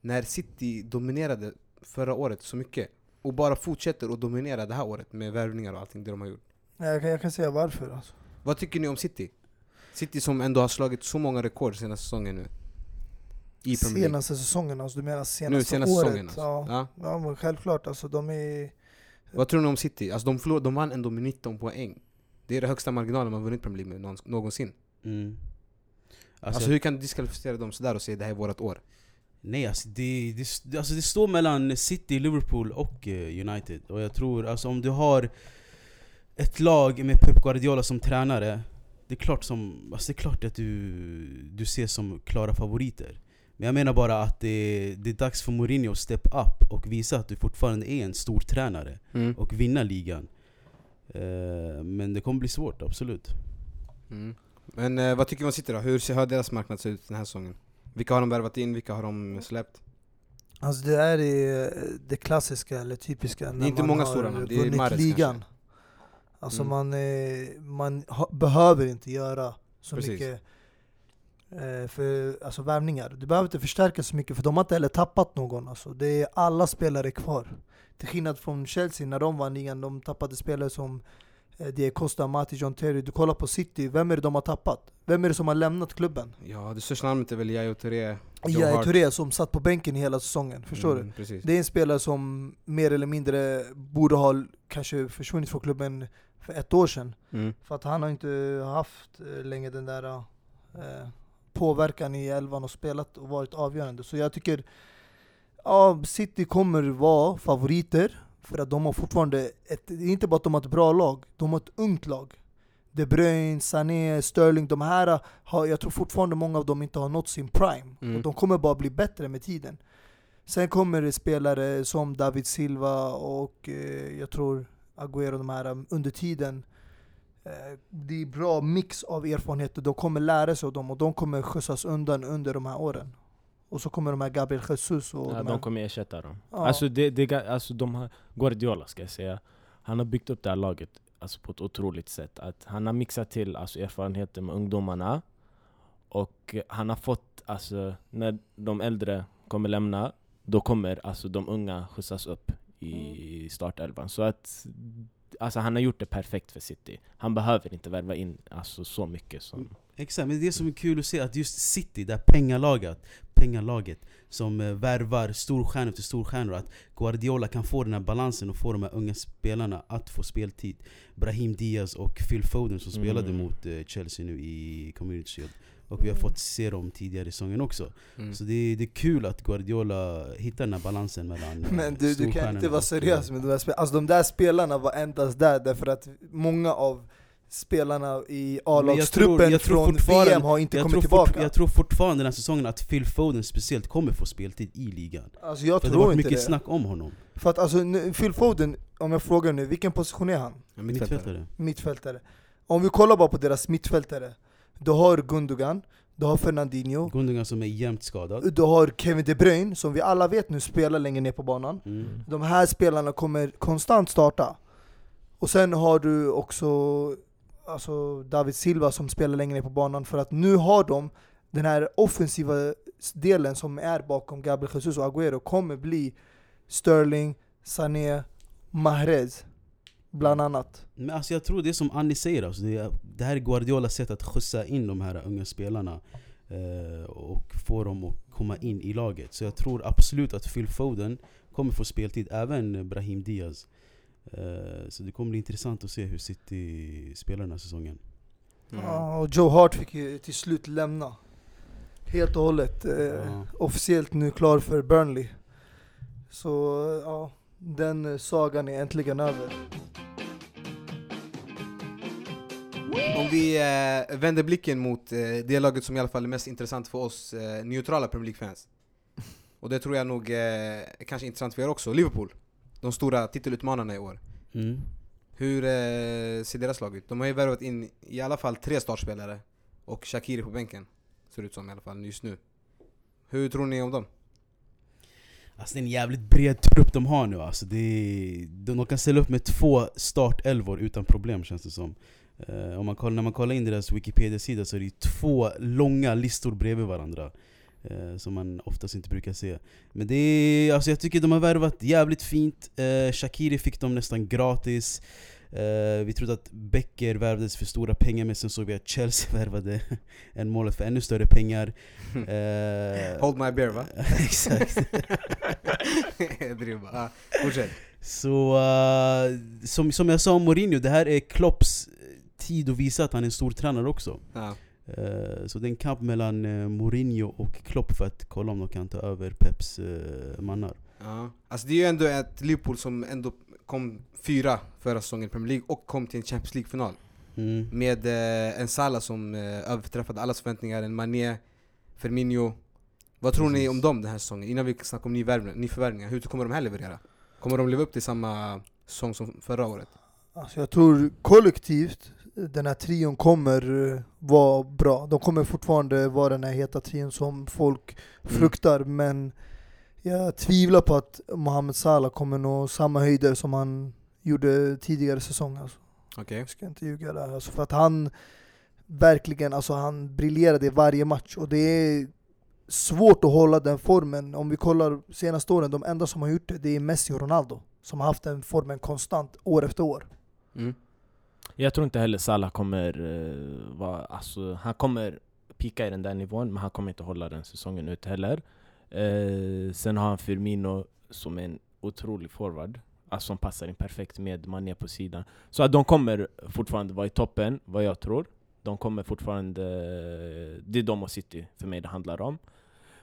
När City dominerade förra året så mycket, och bara fortsätter att dominera det här året med värvningar och allting det de har gjort. jag, kan, jag kan säga varför. Alltså. Vad tycker ni om City? City som ändå har slagit så många rekord senaste säsongen nu. I Premier League. Senaste säsongen, alltså, du menar senaste, Nu senaste året? säsongen alltså. Ja. Ja. ja, men självklart. Alltså, de är... Vad tror ni om City? Alltså de, förlor, de vann ändå med 19 poäng. Det är den högsta marginalen man vunnit Premier League med någon- någonsin. mm. Alltså, Alltså, hur kan du diskvalificera dem sådär och säga det här är vårat år? Nej alltså det, det, alltså det står mellan City, Liverpool och eh, United Och jag tror, alltså om du har ett lag med Pep Guardiola som tränare Det är klart, som, alltså det är klart att du, du ses som klara favoriter Men jag menar bara att det, det är dags för Mourinho att step up och visa att du fortfarande är en stor tränare Mm. och vinna ligan Eh, Men det kommer bli svårt, absolut Mm. Men eh, vad tycker vi om City då? Hur ser deras marknad ser ut den här säsongen? Vilka har de värvat in? Vilka har de släppt? Alltså det här är det klassiska, eller typiska, när inte man många har stora namn, det är Mahrez ligan. kanske. Alltså Mm. man, eh, man ha, behöver inte göra så Precis. mycket eh, för alltså värvningar. Du behöver inte förstärka så mycket, för de har inte heller tappat någon. Alltså. Det är alla spelare kvar. Till skillnad från Chelsea när de vann ligan, de tappade spelare som eh, Diego Costa, Mati, John Terry. Du kollar på City, vem är det de har tappat? Vem är det som har lämnat klubben? Ja, det största namnet är väl Yahya Touré. Yahya. Touré som satt på bänken hela säsongen, förstår du? Mm, Precis. Det är en spelare som mer eller mindre borde ha kanske försvunnit från klubben för ett år sedan. Mm. För att han har inte haft eh, länge den där eh, påverkan i elvan och spelat och varit avgörande. Så jag tycker, ja, City kommer vara favoriter. För att de har fortfarande, ett, inte bara att de har ett bra lag, de har ett ungt lag. De Bruyne, Sané, Sterling, de här har, jag tror fortfarande många av dem inte har nått sin prime. Mm. Och de kommer bara bli bättre med tiden. Sen kommer det spelare som David Silva och eh, jag tror Agüero de här under tiden. Eh, det är bra mix av erfarenheter, de kommer lära sig av dem och de kommer skjutsas undan under de här åren. Och så kommer de här Gabriel Jesus och Ja, de de kommer ersätta dem. Ja. Alltså, det, det, alltså de har, Guardiola ska jag säga, han har byggt upp det här laget alltså, på ett otroligt sätt. Att han har mixat till alltså, erfarenheter med ungdomarna och han har fått, alltså, när de äldre kommer lämna, då kommer alltså, de unga skjutsas upp i startelvan. Så att alltså, han har gjort det perfekt för City. Han behöver inte värva in alltså, så mycket som... Exakt, men det som är kul att se att just City, det här pengalaget, pengalaget som eh, värvar storstjärnor efter storstjärnor, att Guardiola kan få den här balansen och få de här unga spelarna att få speltid. Brahim Diaz och Phil Foden som Mm. spelade mot eh, Chelsea nu i Community Shield. Och vi har fått se dem tidigare i säsongen också. Mm. Så det är, det är kul att Guardiola hittar den här balansen mellan Men du, du kan inte vara seriös eh, med de där spelarna. Alltså de där spelarna var endast där därför att många av spelarna i A-lagstruppen tror från VM har inte kommit tror, tillbaka. fort, jag tror fortfarande den här säsongen att Phil Foden speciellt kommer få speltid i ligan. alltså jag För det har tror varit mycket det. snack om honom. För att alltså, nu- Phil Foden, om jag frågar nu, vilken position är han? Ja, mittfältare. Mittfältare. Mittfältare. Om vi kollar bara på deras mittfältare. Du har Gundogan, du har Fernandinho, Gundogan som är jämt skadad. du har Kevin De Bruyne som vi alla vet nu spelar längre ner på banan. Mm. De här spelarna kommer konstant starta. Och sen har du också alltså David Silva som spelar längre ner på banan för att nu har de den här offensiva delen som är bakom Gabriel Jesus och Agüero kommer bli Sterling, Sané, Mahrez bland annat. Men alltså jag tror det är som Annie säger, alltså det, är, det här är Guardiolas sätt att skjutsa in de här unga spelarna eh, och få dem att komma in i laget. Så jag tror absolut att Phil Foden kommer få speltid, även Brahim Diaz. Eh, så det kommer bli intressant att se hur City spelar den här säsongen. Mm. Ja, och Joe Hart fick ju till slut lämna. Helt och hållet. Eh, Ja. Officiellt nu klar för Burnley. Så ja, den sagan är äntligen över. Om vi eh, vänder blicken mot eh, det laget som i alla fall är mest intressant för oss eh, neutrala Premier League-fans. Och det tror jag nog eh, är kanske intressant för er också, Liverpool. De stora titelutmanarna i år. Mm. Hur eh, ser deras lag ut? De har ju värvat in i alla fall tre startspelare och Shakiri på bänken. Ser det ut som i alla fall just nu. Hur tror ni om dem? Alltså det är en jävligt bred trupp de har nu alltså. Det är, de kan ställa upp med två startelvor utan problem känns det som. Eh, om man kollar, när man kollar in deras Wikipedia-sida så är det två långa listor bredvid varandra. Eh, som man oftast inte brukar se. Men det är, alltså jag tycker de har värvat jävligt fint. Eh, Shakiri fick de nästan gratis. Eh, vi trodde att Becker värvades för stora pengar men sen såg vi att Chelsea värvade en målet för ännu större pengar. Eh, Hold my beer va? Exakt. Ah, Fortsätt. Så eh, som, som jag sa om Mourinho, det här är Klopps tid att visa att han är en stor tränare också. Ja. Eh, så det är en kamp mellan uh, Mourinho och Klopp för att kolla om de kan ta över Peps uh, mannar. Ja. Alltså det är ju ändå ett Liverpool som ändå kom fyra förra säsongen i Premier League och kom till en Champions League-final. Mm. Med eh, en Salah som eh, överträffade allas förväntningar, en Mané, Firmino. Vad tror ni Precis. om dem den här säsongen? Innan vi snackar om nyförvärvningar, hur kommer de här leverera? Kommer de leva upp till samma säsong som förra året? Alltså jag tror kollektivt, den här trion kommer eh, vara bra. De kommer fortfarande vara den här heta trion som folk Mm. fruktar, men jag tvivlar på att Mohamed Salah kommer nå samma höjder som han gjorde tidigare säsong. Alltså. Okej. Jag ska inte ljuga där. Alltså för att han verkligen, alltså han briljerade i varje match och det är svårt att hålla den formen. Om vi kollar senaste åren, de enda som har gjort det, det är Messi och Ronaldo. Som har haft den formen konstant år efter år. Mm. Jag tror inte heller Salah kommer uh, vara, alltså, han kommer pika i den där nivån, men han kommer inte hålla den säsongen ut heller. Eh, sen har han Firmino som är en otrolig forward, alltså som passar in perfekt med Mané på sidan. Så att de kommer fortfarande vara i toppen, vad jag tror. De kommer fortfarande... Det är de och City för mig det handlar om.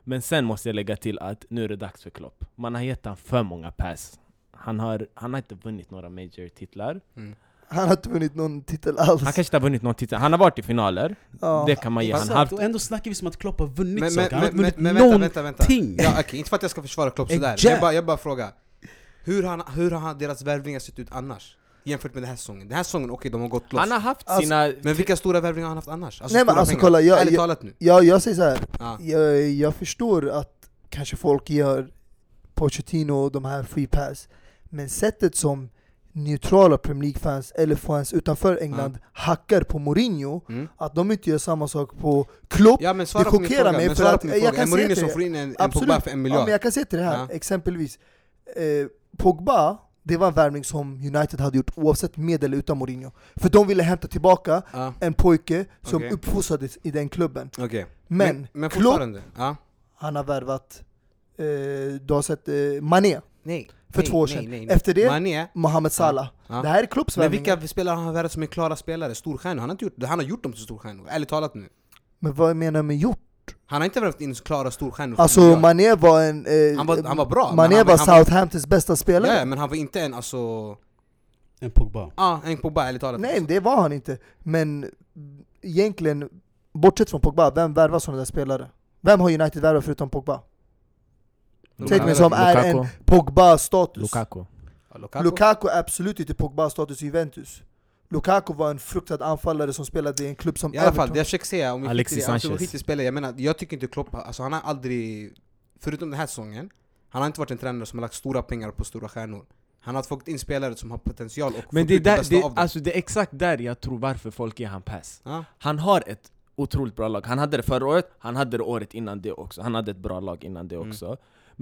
Men sen måste jag lägga till att nu är det dags för Klopp. Man har gett honom för många pass. Han har, han har inte vunnit några major titlar. Mm. Han har inte vunnit någon titel alls. Han kanske inte har vunnit någon titel. Han har varit i finaler. Ja. Det kan man ge. Han har haft och ändå snackar vi som att Klopp har vunnit Men, saker, men, han har men, inte men, vunnit men vänta, vänta, vänta. någonting! Ja, okej, inte för att jag ska försvara Klopp sådär, jag bara, jag bara frågar hur har, hur har deras värvningar sett ut annars? Jämfört med den här säsongen. Den här säsongen, okej de har gått loss. Han har haft Alltså, sina... Men vilka stora värvningar har han haft annars? Nej, men alltså, pengar. kolla, jag- Ärligt jag- talat nu. Ja, jag säger så här. Ja. Jag, jag förstår att kanske folk gör Pochettino och de här free pass, men sättet som neutrala Premier League-fans eller fans utanför England hackar på Mourinho, Mm. att de inte gör samma sak på Klopp, Ja men Det chockerar mig men för svara att på min jag fråga. kan Mourinho som får in en, en Absolut. Pogba för en Ja, miljard? men jag kan säga till det här, Ja. exempelvis eh, Pogba, det var en värvning som United hade gjort oavsett med eller utan Mourinho. För de ville hämta tillbaka Ja, en pojke som Okej. uppfostrades i den klubben. okej. Men, men Klopp, fortfarande, ja. han har värvat, eh, du har sett eh, Mané Nej. För nej, två år sedan. nej, nej. Efter det, Mané, Mohamed Salah. ja. Det här är Klopps Men vilka spelare har han värvat som är klara spelare? Storstjärnor? Han har inte gjort. Han har gjort dem till storstjärnor, ärligt talat nu. Men vad menar du med gjort? Han har inte värvat in klara storstjärnor Alltså. Mané var en... Eh, Han var- han var bra, Mané han- var Southamptons bästa spelare. Ja, men han var inte en alltså... En Pogba. Ja, en Pogba ärligt talat. Nej, det var han inte. Men egentligen, bortsett från Pogba, vem värvar sådana där spelare? Vem har United värvat förutom Pogba? Säg som är en. Pogba-status. Lukaku. Ja, Lukaku. Lukaku är absolut inte Pogba-status i Juventus. Lukaku var en fruktad anfallare som spelade i en klubb som I alla fall, det jag försöker säga, om vi Alexis Sanchez. spelare, jag menar, jag tycker inte Klopp, alltså han har aldrig, förutom den här säsongen, han har inte varit en tränare som har lagt stora pengar på stora stjärnor. Han har fått in spelare som har potential och Men fått det är, ut det där, bästa det, av dem. alltså, det är exakt där jag tror varför folk ger han pass. Ja. Han har ett otroligt bra lag. Han hade det förra året, han hade det året innan det också. Han hade ett bra lag innan det Mm.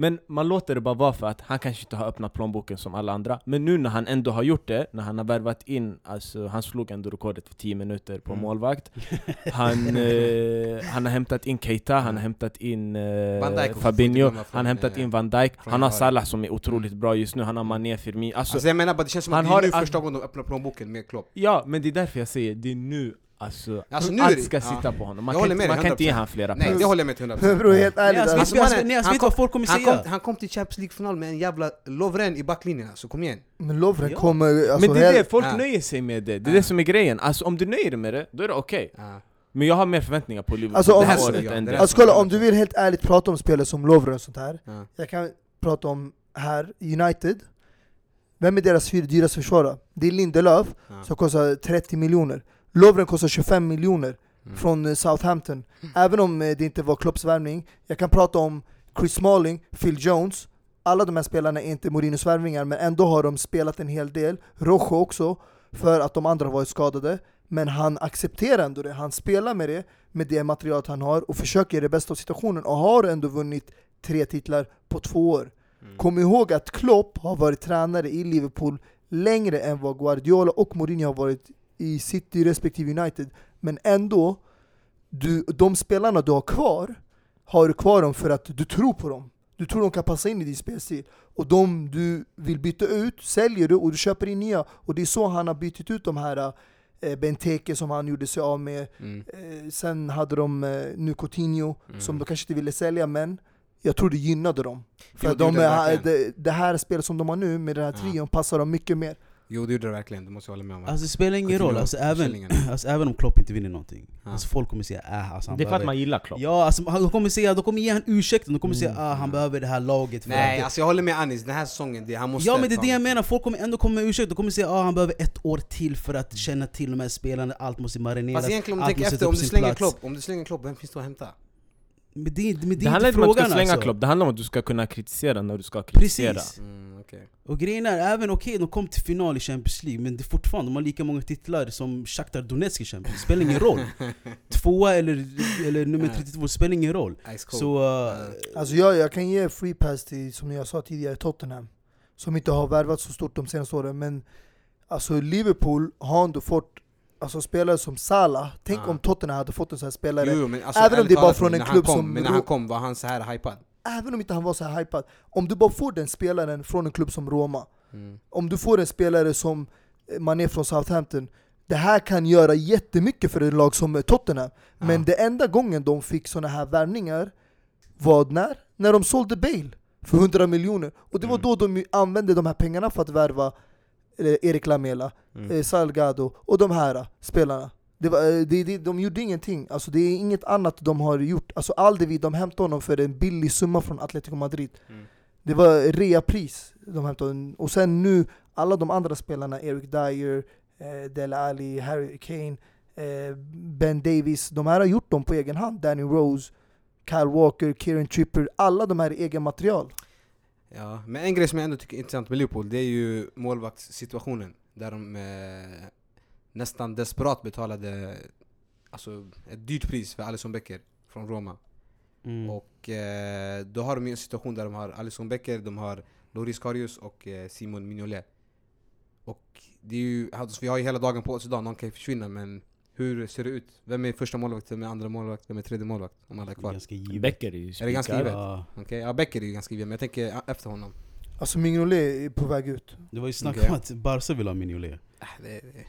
Men man låter det bara vara för att han kanske inte har öppnat plånboken som alla andra. Men nu när han ändå har gjort det, när han har värvat in, alltså han slog ändå rekordet för 10 minuter på Mm. målvakt. Han, eh, han har hämtat in Keita, han har Mm. hämtat in Van eh, Fabinho, han har hämtat in Van Dijk, han har. Salah som är otroligt bra just nu, han har Mané, Firmino. Alltså, Alltså jag menar bara, det känns som han att har- det är nu första gången de öppnar plånboken med Klopp. Ja, men det är därför jag säger det är nu alltså, Alltså, nu allt ska ja. sitta på honom. Man Jag kan, inte, man kan inte ge 100%. honom flera Nej, det håller jag med till 100%. Men bror helt ärligt alltså, alltså, alltså, ni alltså, han vet vad kom- folk kommer Han säga? kom, han kom till Champions League-final med en jävla Lovren i backlinjen alltså, kom igen. Men Lovren Ja. kommer... Alltså, men det är det, folk Ja. nöjer sig med det. Det är Ja. det som är grejen. Alltså om du nöjer dig med det, då är det okej. Ja. Men jag har mer förväntningar på Liverpool Alltså, det om- här året ja, än det Alltså kolla, om du vill helt ärligt prata om spelare som Lovren och sånt här, Ja. jag kan prata om här, United. Vem är deras fyra dyraste försvarare? Det är Lindelöf, Ja. som kostar 30 miljoner. Lovren kostar 25 miljoner Mm. från eh, Southampton. Även om eh, det inte var Klopps värvning. Jag kan prata om Chris Smalling, Phil Jones. Alla de här spelarna är inte Mourinhos värvningar, men ändå har de spelat en hel del. Rojo också, för att de andra har varit skadade. Men han accepterar ändå det. Han spelar med det, med det materialet han har och försöker göra det bästa av situationen och har ändå vunnit tre titlar på två år. Mm. Kom ihåg att Klopp har varit tränare i Liverpool längre än vad Guardiola och Mourinho har varit i City respektive United. Men ändå, du, de spelarna du har kvar, har du kvar dem för att du tror på dem. Du tror de kan passa in i din spelstil. Och de du vill byta ut, säljer du och du köper in nya. Och det är så han har bytt ut de här eh, Benteke som han gjorde sig av med. Mm. Eh, sen hade de eh, nu Coutinho Mm. som de kanske inte ville sälja men jag tror det gynnade dem. För Jo, de det det, här spelet som de har nu med den här Ja. trion passar dem mycket mer. Jo det gjorde det verkligen, det måste jag hålla med om. Alltså det spelar ingen roll, alltså, även, alltså, även om Klopp inte vinner någonting. Ja. Alltså, folk kommer säga äh, alltså, han Det är för att man gillar Klopp. Ja, alltså, de kommer säga, de kommer ge han ursäkten, de kommer säga Mm. ah, han behöver det här laget för Nej att alltså jag håller med Anis, den här säsongen, det, han måste Ja men det är det jag menar, folk kommer ändå komma med ursäkt, de kommer säga att ah, han behöver ett år till för att känna till de här spelarna, allt måste marineras, Fast egentligen om du tänker efter, om du slänger plats. Klopp, om du slänger Klopp, vem finns det att hämta? Men det, men det, Det är handlar inte om att du ska slänga alltså. Klopp, det handlar om att du ska kunna kritisera när du ska kritisera. Precis. Mm, okej. Och grejen är, även okej, de kom till final i Champions League, men det är fortfarande, de har lika många titlar som Shakhtar Donetsk i Champions League, spelar ingen roll. Tvåa eller, eller nummer 32, det spelar ingen roll. Så, uh, Alltså jag, jag kan ge free pass till, som jag sa tidigare, Tottenham. Som inte har värvat så stort de senaste åren, men Alltså Liverpool har ändå fått alltså, spelare som Salah. Tänk Ja. om Tottenham hade fått en sån här spelare. Jo, men alltså, Även om det talat, från en klubb kom, som Men när han kom var han så här hypad. Även om inte han var så här hypad. Om du bara får den spelaren från en klubb som Roma. Mm. Om du får en spelare som eh, man är från Southampton. Det här kan göra jättemycket för ett lag som eh, Tottenham. Men Ja. det enda gången de fick såna här värvningar var när? När de sålde Bale för 100 miljoner. Och det var Mm. då de använde de här pengarna för att värva Erik Lamela, Mm. eh, Salgado och de här eh, spelarna. Det var, eh, det, det, de gjorde ingenting, alltså, det är inget annat de har gjort. Alltså, Aldevi, de hämtade honom för en billig summa från Atletico Madrid. Mm. Det var reapris de hämtade. Och sen nu, alla de andra spelarna, Eric Dyer, eh, Dele Alli, Harry Kane, eh, Ben Davis, de här har gjort dem på egen hand. Danny Rose, Kyle Walker, Kieran Tripper, alla de här är egen material. Ja, men en grej som jag ändå tycker är intressant med Liverpool, det är ju målvaktssituationen. Där de eh, nästan desperat betalade alltså, ett dyrt pris för Alisson Becker från Roma. Mm. Och eh, då har de ju en situation där de har Alisson Becker, de har Loris Karius och eh, Simon Mignolet. Och det är ju, alltså, vi har ju hela dagen på oss idag, någon kan ju försvinna men hur ser det ut? Vem är första målvakt, vem är andra målvakt, vem är tredje målvakt? Om alla är kvar. Ganska givet. Becker är ju Är det ganska givet? Ja, Okej, ja Becker är ju ganska given, men jag tänker efter honom. Alltså Mignolet är på väg ut. det var ju snack om att Barca vill ha Mignolet. Äh, det, det.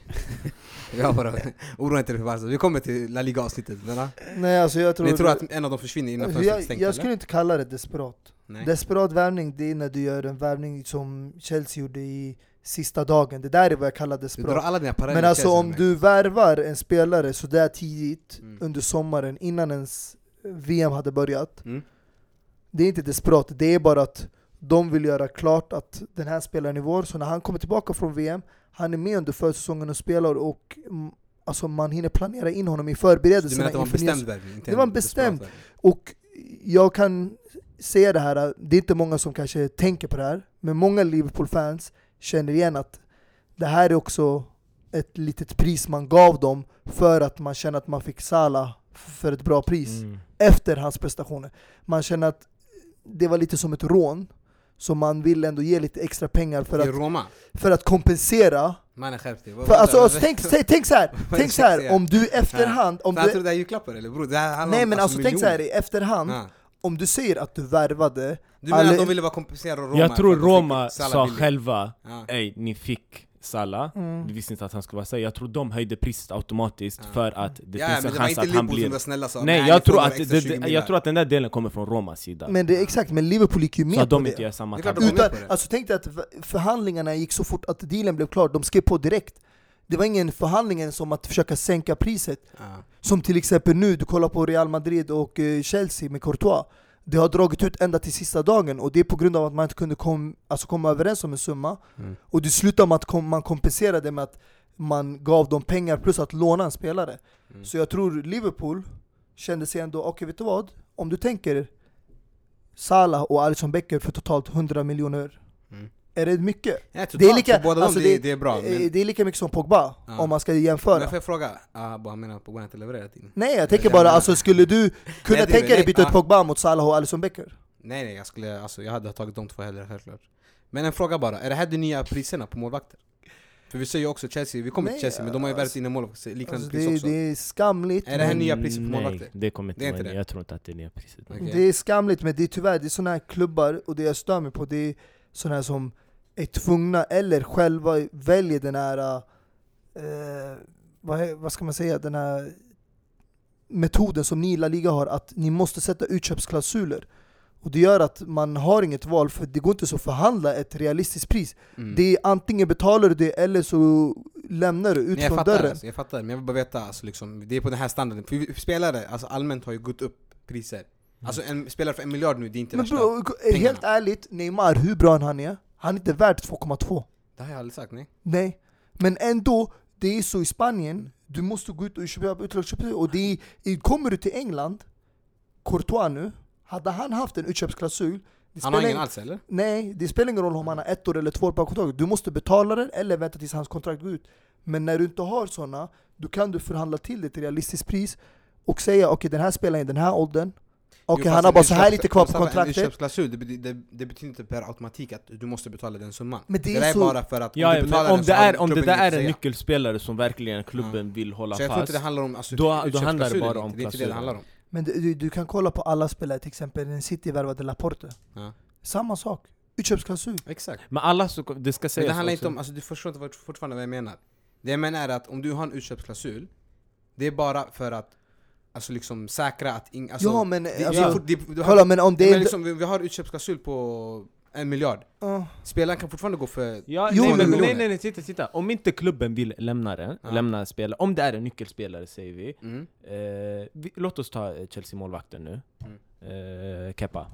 Jag bara, oroa inte dig för Barca. Vi kommer till La Liga-avsnittet. Nej alltså jag tror... Ni tror att en av dem försvinner innan fönstret jag, stängt jag eller? skulle inte kalla det desperat. Nej. Desperat värvning, det är när du gör en värvning som Chelsea gjorde i sista dagen. Det där är vad jag dina paralleller Men alltså om med. du värvar en spelare sådär tidigt Mm. under sommaren innan ens VM hade börjat Mm. Det är inte desperat, det är bara att de vill göra klart att den här spelaren är vår, så när han kommer tillbaka från VM Han är med under försäsongen och spelar och alltså man hinner planera in honom i Du menar förberedelserna att det var en bestämd värvning? Det var en bestämd. Och jag kan säga det här, det är inte många som kanske tänker på det här, men många Liverpool-fans känner igen att det här är också ett litet pris man gav dem för att man känner att man fick Salah för ett bra pris Mm. efter hans prestationer. Man känner att det var lite som ett rån, så man vill ändå ge lite extra pengar för att, för att kompensera. Mannen skärp dig. Alltså, alltså, tänk, tänk, tänk så här, tänk så här om du efterhand, om du, tror det här är julklappar eller bror? Det här handlar nej men alltså tänk så här i efterhand, Ja. Om du säger att du värvade Du menar Alla- att de ville bara kompensera Roma? Jag tror Roma sa billigt? själva Ja. Ey, ni fick Salah, Mm. vi visste inte att han skulle vara så. Jag tror de höjde priset automatiskt Ja. för att det Ja, finns en det chans att han blir... var snälla sa Nej, ni jag tror, att det, 20 det, jag tror att den där delen kommer från Romas sida. Men det är exakt, men Liverpool gick ju så med att på de det. inte gör samma Det Utan, alltså tänk dig att förhandlingarna gick så fort att dealen blev klar, de skrev på direkt. Det var ingen förhandling som att försöka sänka priset. Ja. Som till exempel nu, du kollar på Real Madrid och eh, Chelsea med Courtois. Det har dragit ut ända till sista dagen och det är på grund av att man inte kunde kom, alltså komma överens om en summa. Mm. Och det slutade med att kom, man kompenserade med att man gav dem pengar plus att låna en spelare. Mm. Så jag tror Liverpool kände sig ändå, okej vet du vad? Om du tänker Salah och Alisson Becker för totalt 100 miljoner. Är det mycket? Ja, Det är lika- båda alltså det, det- det är bra. Eh, Men, Det är lika mycket som Pogba, Ja. om man ska men jämföra. får jag fråga? Ah, bara, han menar att Pogba inte levererat in. Nej jag tänker bara, alltså, skulle du kunna Nej, tänka dig nej, byta ut ah. Pogba mot Salah och Alisson Becker? Nej nej, jag, skulle, alltså, jag hade tagit de två hellre självklart. Men en fråga bara, är det här de nya priserna på målvakter? För vi säger ju också Chelsea, vi kommer Nej, till Chelsea men de har ju värvat alltså- in en målvakt, liknande Alltså, pris det, också. det är skamligt. Är det här men- nya priset på Nej, målvakter? det kommer inte Det är inte det. Jag tror inte att det är nya priset. Okej. Det är skamligt, men det är tyvärr det är sådana här klubbar, och det jag stör mig på det är sådana här som är tvungna eller själva väljer den här, eh, vad, vad ska man säga, den här metoden som ni i La Liga har, att ni måste sätta utköpsklausuler. Och det gör att man har inget val, för det går inte så att förhandla ett realistiskt pris. Mm. Det är antingen betalar du det eller så lämnar du ut Nej, från dörren. alltså, jag fattar, men jag vill bara veta, alltså, liksom, det är på den här standarden. För spelare, alltså, allmänt har ju gått upp priser. Alltså en spelare för en miljard nu, det är inte Men värsta. bro, helt ärligt, Neymar, hur bra han är, han är inte värd 2,2. Det har jag aldrig sagt, nej. Nej, men ändå, det är så i Spanien, du måste gå ut och köpa utlagsköp. Och det är, kommer du till England, Courtois nu, hade han haft en utköpsklausul, det Han har spelar ingen ing- alls eller? Nej, det spelar ingen roll om han har ett år eller två år på kontraktet. Du måste betala den eller vänta tills hans kontrakt går ut. Men när du inte har sådana, då kan du förhandla till ett realistiskt pris och säga okej den här spelaren i den här åldern, Okej, Jo, han fast har bara så här lite kvar på fast en kontraktet. utköpsklausul, det, det, det betyder inte per automatik att du måste betala den summan. Men det det är där är så- bara för att Ja, om ja, du betalar om den det är, om det där är en nyckelspelare som verkligen klubben vill hålla Så jag tror fast inte det handlar om alltså, Då- då handlar det bara om inte, det är inte det det klausulen. handlar om. Men du, du, kan kolla på alla spelare, till exempel en City värvade Laporte. Ja. Samma sak. Utköpsklausul. Exakt. Men alla så, det ska Men sägas det handlar inte om, alltså du förstår inte fortfarande vad jag menar. Det jag menar är att om du har en utköpsklausul, det är bara för att alltså liksom säkra att ing, alltså, ja men det, alltså, det, kolla men om det men är... liksom, vi, vi har utköpsklausul på en miljard. Ja. Spelaren kan fortfarande gå för... Ja, Jo, nej, men- nej, nej, nej, titta, titta. Om inte klubben vill lämna den, Ja. lämna spelare, om det är en nyckelspelare säger vi, Mm. eh, vi låt oss ta eh, Chelsea-målvakten nu, Mm. eh, Kepa.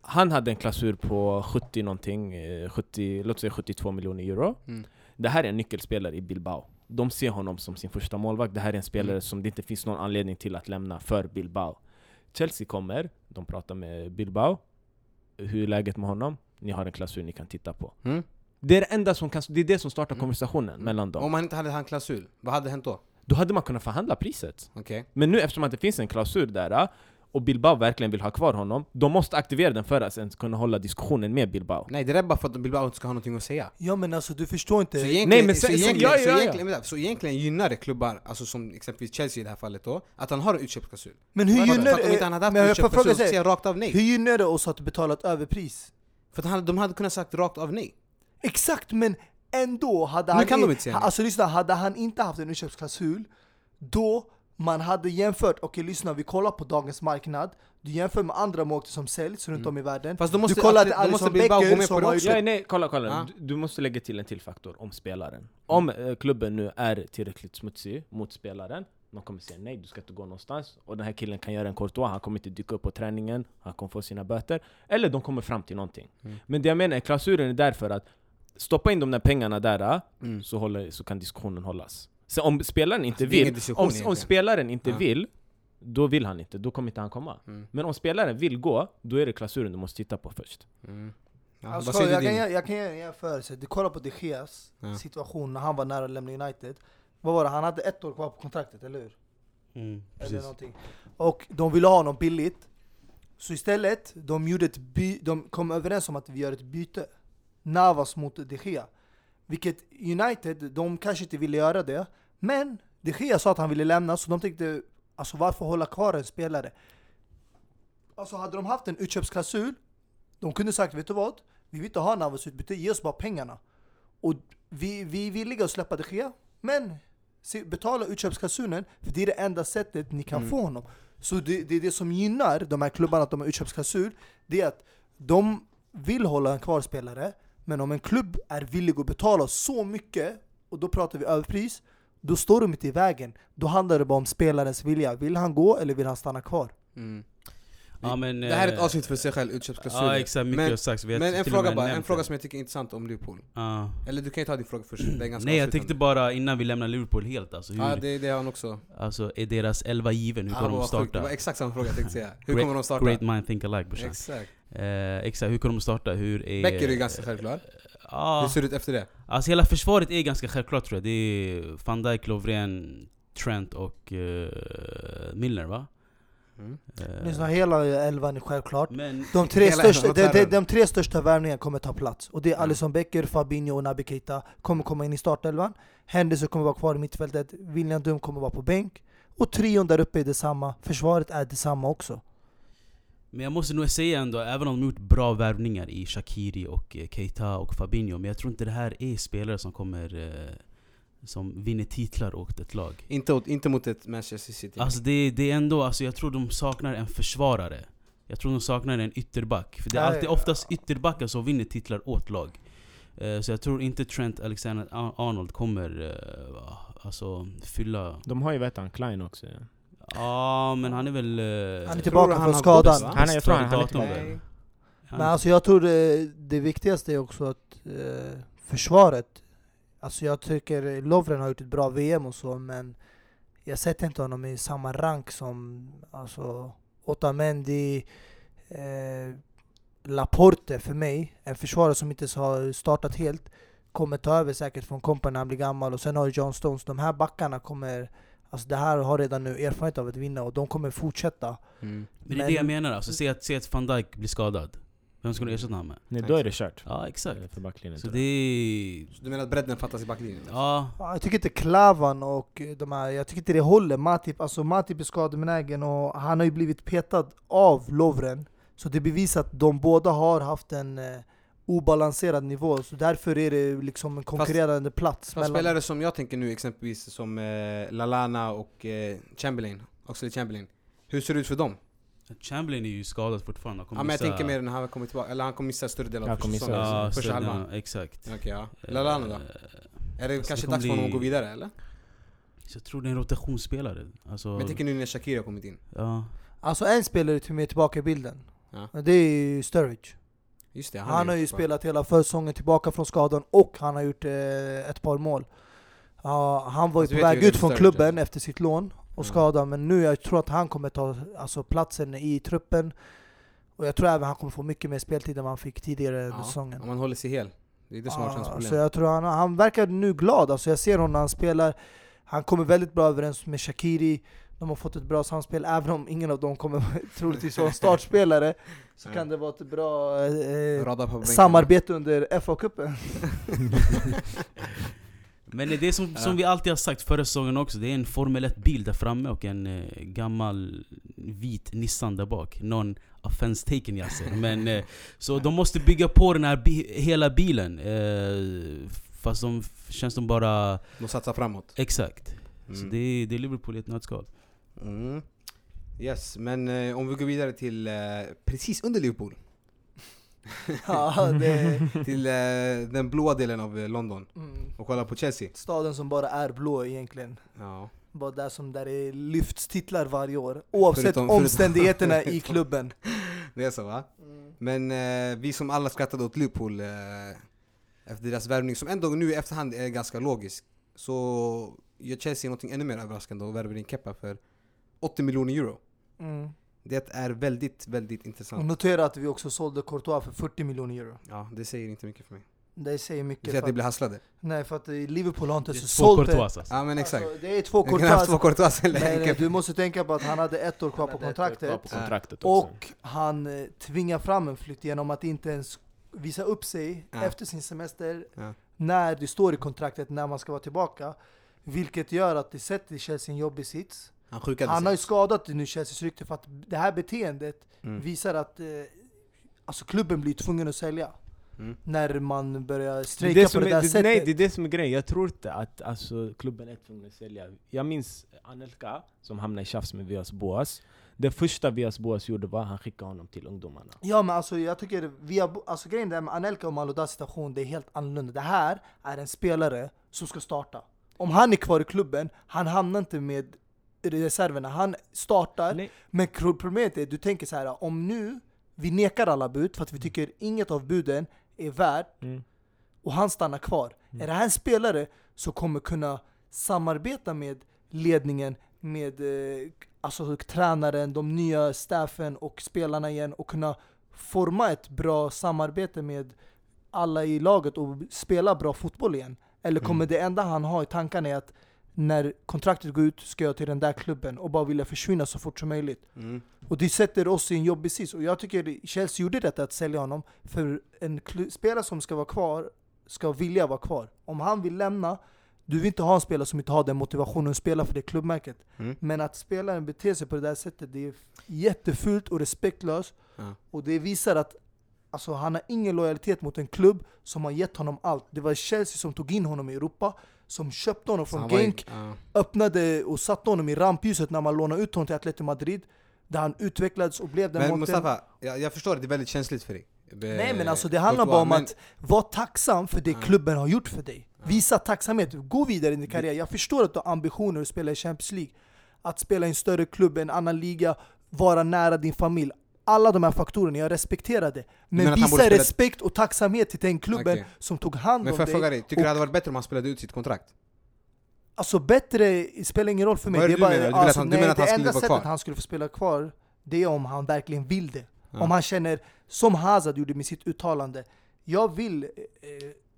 Han hade en klausul på 70 någonting, eh, 70, låt säga 72 miljoner euro. Mm. Det här är en nyckelspelare i Bilbao. De ser honom som sin första målvakt. Det här är en spelare Mm. som det inte finns någon anledning till att lämna för Bilbao. Chelsea kommer, de pratar med Bilbao. Hur är läget med honom? Ni har en klausul ni kan titta på. Mm. Det är det enda som, kan, det, är det som startar Mm. konversationen mellan dem. Om man inte hade en klausul, vad hade hänt då? Då hade man kunnat förhandla priset. Okej? Men nu eftersom att det finns en klausul där och Bilbao verkligen vill ha kvar honom, de måste aktivera den för att ens kunna hålla diskussionen med Bilbao. Nej det är bara för att Bilbao inte ska ha någonting att säga. ja men alltså du förstår inte. Så egentligen, så, gynnar det klubbar, alltså som exempelvis Chelsea i det här fallet då, att han har en utköpsklausul. men hur gynnar för att om inte han hade haft en utköpsklausul så säger jag rakt av nej. hur gynnar det oss att betala ett överpris? För att han, de hade kunnat sagt rakt av nej. Exakt, men ändå hade Nu han... kan de inte säga. Alltså lyssna, hade han inte haft en utköpsklausul, då man hade jämfört, okej lyssna vi kollar på dagens marknad, du jämför med andra målvakter som säljs runt om i världen. Fast då måste, du kollar att måste Alisson Becker som det har gjort... Ja, nej, kolla, kolla. Ja. Du, du måste lägga till en till faktor om spelaren. Om eh, klubben nu är tillräckligt smutsig mot spelaren, de kommer säga nej, du ska inte gå någonstans. Och den här killen kan göra en courtois, han kommer inte dyka upp på träningen, han kommer få sina böter. Eller de kommer fram till någonting. Mm. Men det jag menar är klausulen är där för att stoppa in de där pengarna där, Mm. så, håller, så kan diskussionen hållas. Så om spelaren inte Alltså, vill, om, om spelaren inte Ja. vill, då vill han inte, då kommer inte han komma. Mm. Men om spelaren vill gå, då är det klausulen du måste titta på först. Mm. Ja, Alltså, jag, kan, jag kan ge en jämförelse, du kollar på de Geas Ja. situation när han var nära att lämna United. Vad var det? Han hade ett år kvar på kontraktet, eller hur? Mm, Eller någonting. Och de ville ha honom billigt. Så istället, de, gjorde ett by, de kom överens om att vi gör ett byte. Navas mot De Gea. Vilket United, de kanske inte ville göra det. Men De Gea sa att han ville lämna, så de tänkte alltså varför hålla kvar en spelare? Alltså hade de haft en utköpsklausul, de kunde sagt vet du vad? Vi vill inte ha Navas utbyte, ge oss bara pengarna. Och vi, vi är villiga att släppa De Gea, men betala utköpsklausulen, för det är det enda sättet ni kan Mm. få honom. Så det, det är det som gynnar de här klubbarna att de har utköpsklausul, det är att de vill hålla en kvar spelare, men om en klubb är villig att betala så mycket, och då pratar vi överpris, då står de inte i vägen. Då handlar det bara om spelarens vilja. Vill han gå eller vill han stanna kvar? Mm. Ja, men, det här är ett eh, avsnitt för sig själv, utköpsklausuler. Ja exakt, mycket Men- har Men en fråga bara, en fråga som jag tycker är intressant om Liverpool. Ja. Eller du kan ju ta din fråga först, det är ganska Nej jag tänkte bara innan vi lämnar Liverpool helt alltså, hur, Ja det, det har han också. alltså är deras elva given? Hur Ja, kommer de sjukt. Det starta? var exakt samma fråga jag tänkte säga. Hur Great- kommer de starta? Great mind think alike brorsan. Exakt. Eh, exakt, hur kommer de starta? Hur är... Becker är ganska självklar. Ja, Hur ser det ut efter det? alltså hela försvaret är ganska självklart tror jag. Det är van Dijk, Lovren, Trent och uh, Milner va? Mm. Lyssna, hela elvan är självklart. De tre, största, de, de, de tre största värvningarna kommer ta plats. Och det är Ja. Alisson Becker, Fabinho och Naby Keita kommer komma in i startelvan. Henderson kommer vara kvar i mittfältet. William Dum kommer vara på bänk. Och trion där uppe är detsamma. Försvaret är detsamma också. Men jag måste nog säga ändå, även om de gjort bra värvningar i Shakiri och eh, Keita och Fabinho, men jag tror inte det här är spelare som kommer eh, som vinner titlar åt ett lag. Inte, åt, inte mot ett Manchester City. Alltså det, det är ändå, alltså jag tror de saknar en försvarare. Jag tror de saknar en ytterback. För det är alltid ja. oftast ytterbackar som vinner titlar åt lag. Eh, så jag tror inte Trent Alexander-Arnold kommer alltså fylla... De har ju vet han, Klein också. Ja. Ja men han är väl... eh, Han är tillbaka från skadan. Han är, tror han, han är datum tillbaka. Men alltså jag tror det, det viktigaste är också att eh, försvaret, alltså jag tycker Lovren har gjort ett bra VM och så men jag sätter inte honom i samma rank som alltså Otamendi, eh, Laporte för mig. En försvarare som inte har startat helt, kommer ta över säkert från Kompany när han blir gammal och sen har du John Stones. De här backarna kommer Alltså det här har redan nu erfarenhet av att vinna och de kommer fortsätta. Mm. Men det är det jag menar alltså, se att, se att van Dijk blir skadad. Vem ska du ersätta honom med? Nej, då är det kört. Ja exakt. För backlinjen. Så det är... Så du menar att bredden fattas i backlinjen? Ja, Ja, Jag tycker inte Klavan och de här, jag tycker inte det håller. Matip, alltså Matip är skadebenägen och han har ju blivit petad av Lovren. Så det bevisar att de båda har haft en eh, obalanserad nivå. Så därför är det liksom en konkurrerande plats. Fast spelare som jag tänker nu exempelvis som eh, Lalana och eh, Chamberlain, Oxlade Chamberlain. Hur ser det ut för dem? Chamberlain är ju skadad fortfarande. Han Ja, kommer men jag missa- tänker mer när han kommer tillbaka, eller han kommer missa större delen av första säsongen. Ja, första halvan. ja, exakt. Okej ja. Lalana då? Eh, Är det alltså, kanske det dags för kommer honom att gå bli- vidare eller? Jag tror det är en rotationsspelare. Alltså, Men jag tänker nu när Shakira har kommit in. ja. Alltså en spelare till mig tillbaka i bilden. Ja. Det är ju Sturridge. Det, Han, är har ju spelat hela försäsongen tillbaka från skadan och han har gjort eh, ett par mål. Ja, han var ju Alltså, på väg ut det från klubben alltså. efter sitt lån och Mm. skadan, men nu jag tror att han kommer ta alltså, platsen i truppen. Och jag tror även han kommer få mycket mer speltid än vad han fick tidigare under Ja, säsongen. om man håller sig hel. Det är det som varit hans Ja, problem. så jag tror han, han verkar nu glad, alltså jag ser honom när han spelar. Han kommer väldigt bra överens med Shakiri. De har fått ett bra samspel, även om ingen av dem kommer troligtvis vara en startspelare. Så Ja. kan det vara ett bra eh, samarbete under FA-cupen. Men det är som, som vi alltid har sagt förra säsongen också, det är en Formel 1-bil där framme och en eh, gammal vit Nissan där bak. Non offense taken Yasser. Men, eh, så de måste bygga på den här bi hela bilen. Eh, fast de känns de bara... De satsar framåt. Exakt. Så Mm. det är, det är Liverpool i ett nötskal. Mm. Yes, men eh, om vi går vidare till eh, precis under Liverpool. ja, det, till eh, den blåa delen av eh, London. mm, Och kolla på Chelsea. staden som bara är blå egentligen. Ja. Bara där som där det lyfts titlar varje år. Oavsett Förutom- förutom- omständigheterna i klubben. Det är så va? Men eh, vi som alla skrattade åt Liverpool eh, efter deras värvning, som ändå nu i efterhand är ganska logisk, så gör Chelsea någonting ännu mer överraskande och värvar in Kepa för 80 miljoner euro. Mm. Det är väldigt, väldigt Och intressant. notera att vi också sålde Courtois för 40 miljoner euro. Ja, det säger inte mycket för mig. Det säger Du mycket. säger att det blir hasslade? Nej, för att Liverpool har inte så två sålt det. Courtois alltså. Ja men exakt. Alltså, det är två haft två Courtois. Courtois eller Men du måste tänka på att han hade ett år kvar på kvar kontraktet. på kontraktet. Och han eh, tvingar fram en flytt genom att inte ens visa upp sig Ja. efter sin semester Ja. när det står i kontraktet när man ska vara tillbaka. Vilket gör att det sätter Chelsea i en jobbig sits. Han sjukade Han har ju sig. skadat nu Chelseas rykte för att det här beteendet Mm. visar att eh, alltså klubben blir tvungen att sälja. Mm. När man börjar är strejka det på det är, där det, sättet. nej, det är det som är grejen. Jag tror inte att alltså, klubben är tvungen att sälja. Jag minns Anelka, som hamnade i tjafs med Vias Boas. Det första Vias Boas gjorde var att han skickade honom till ungdomarna. Ja men alltså jag tycker, vi har, alltså grejen där med Anelka och Malodas situation, det är helt annorlunda. Det här är en spelare som ska starta. Om han är kvar i klubben, han hamnar inte med reserverna. Han startar, Nej. men problemet är, du tänker så här: om nu vi nekar alla bud för att vi tycker inget av buden är värt, Mm. och han stannar kvar. Är det här en spelare som kommer kunna samarbeta med ledningen, med eh, alltså, tränaren, de nya staffen och spelarna igen och kunna forma ett bra samarbete med alla i laget och spela bra fotboll igen? Eller kommer det enda han har i tankarna är att när kontraktet går ut ska jag till den där klubben och bara vilja försvinna så fort som möjligt? Mm. Och det sätter oss i en jobbig sits. Och jag tycker Chelsea gjorde rätt att sälja honom. För en spelare som ska vara kvar, ska vilja vara kvar. Om han vill lämna, du vill inte ha en spelare som inte har den motivationen att spela för det klubbmärket. Mm. Men att spelaren beter sig på det där sättet, det är jättefult och respektlöst. Ja. Och det visar att alltså, han har ingen lojalitet mot en klubb som har gett honom allt. Det var Chelsea som tog in honom i Europa, som köpte honom från Genk, ja. öppnade och satte honom i rampljuset när man lånade ut honom till Atletico Madrid. Där han utvecklades och blev den Men målten- Mustafa, jag, jag förstår att det är väldigt känsligt för dig. Nej men alltså det handlar bara om att vara tacksam för det Ja. klubben har gjort för dig. Visa tacksamhet, gå vidare i din karriär. Jag förstår att du har ambitioner att spela i Champions League. Att spela i en större klubb, en annan liga, vara nära din familj. Alla de här faktorerna, jag respekterar det. menar Men borde visa spela- respekt och tacksamhet till den klubben Okej. som tog hand Men om får jag dig. fråga dig, tycker du och- det hade varit bättre om han spelade ut sitt kontrakt? Alltså bättre, det spelar ingen roll för mig. Vad är det det är du menar? Du vill att alltså, han- nej, menar att det han skulle enda vara sättet kvar? han skulle få spela kvar, det är om han verkligen vill det. Ja. Om han känner, som Hazard gjorde med sitt uttalande, jag vill eh,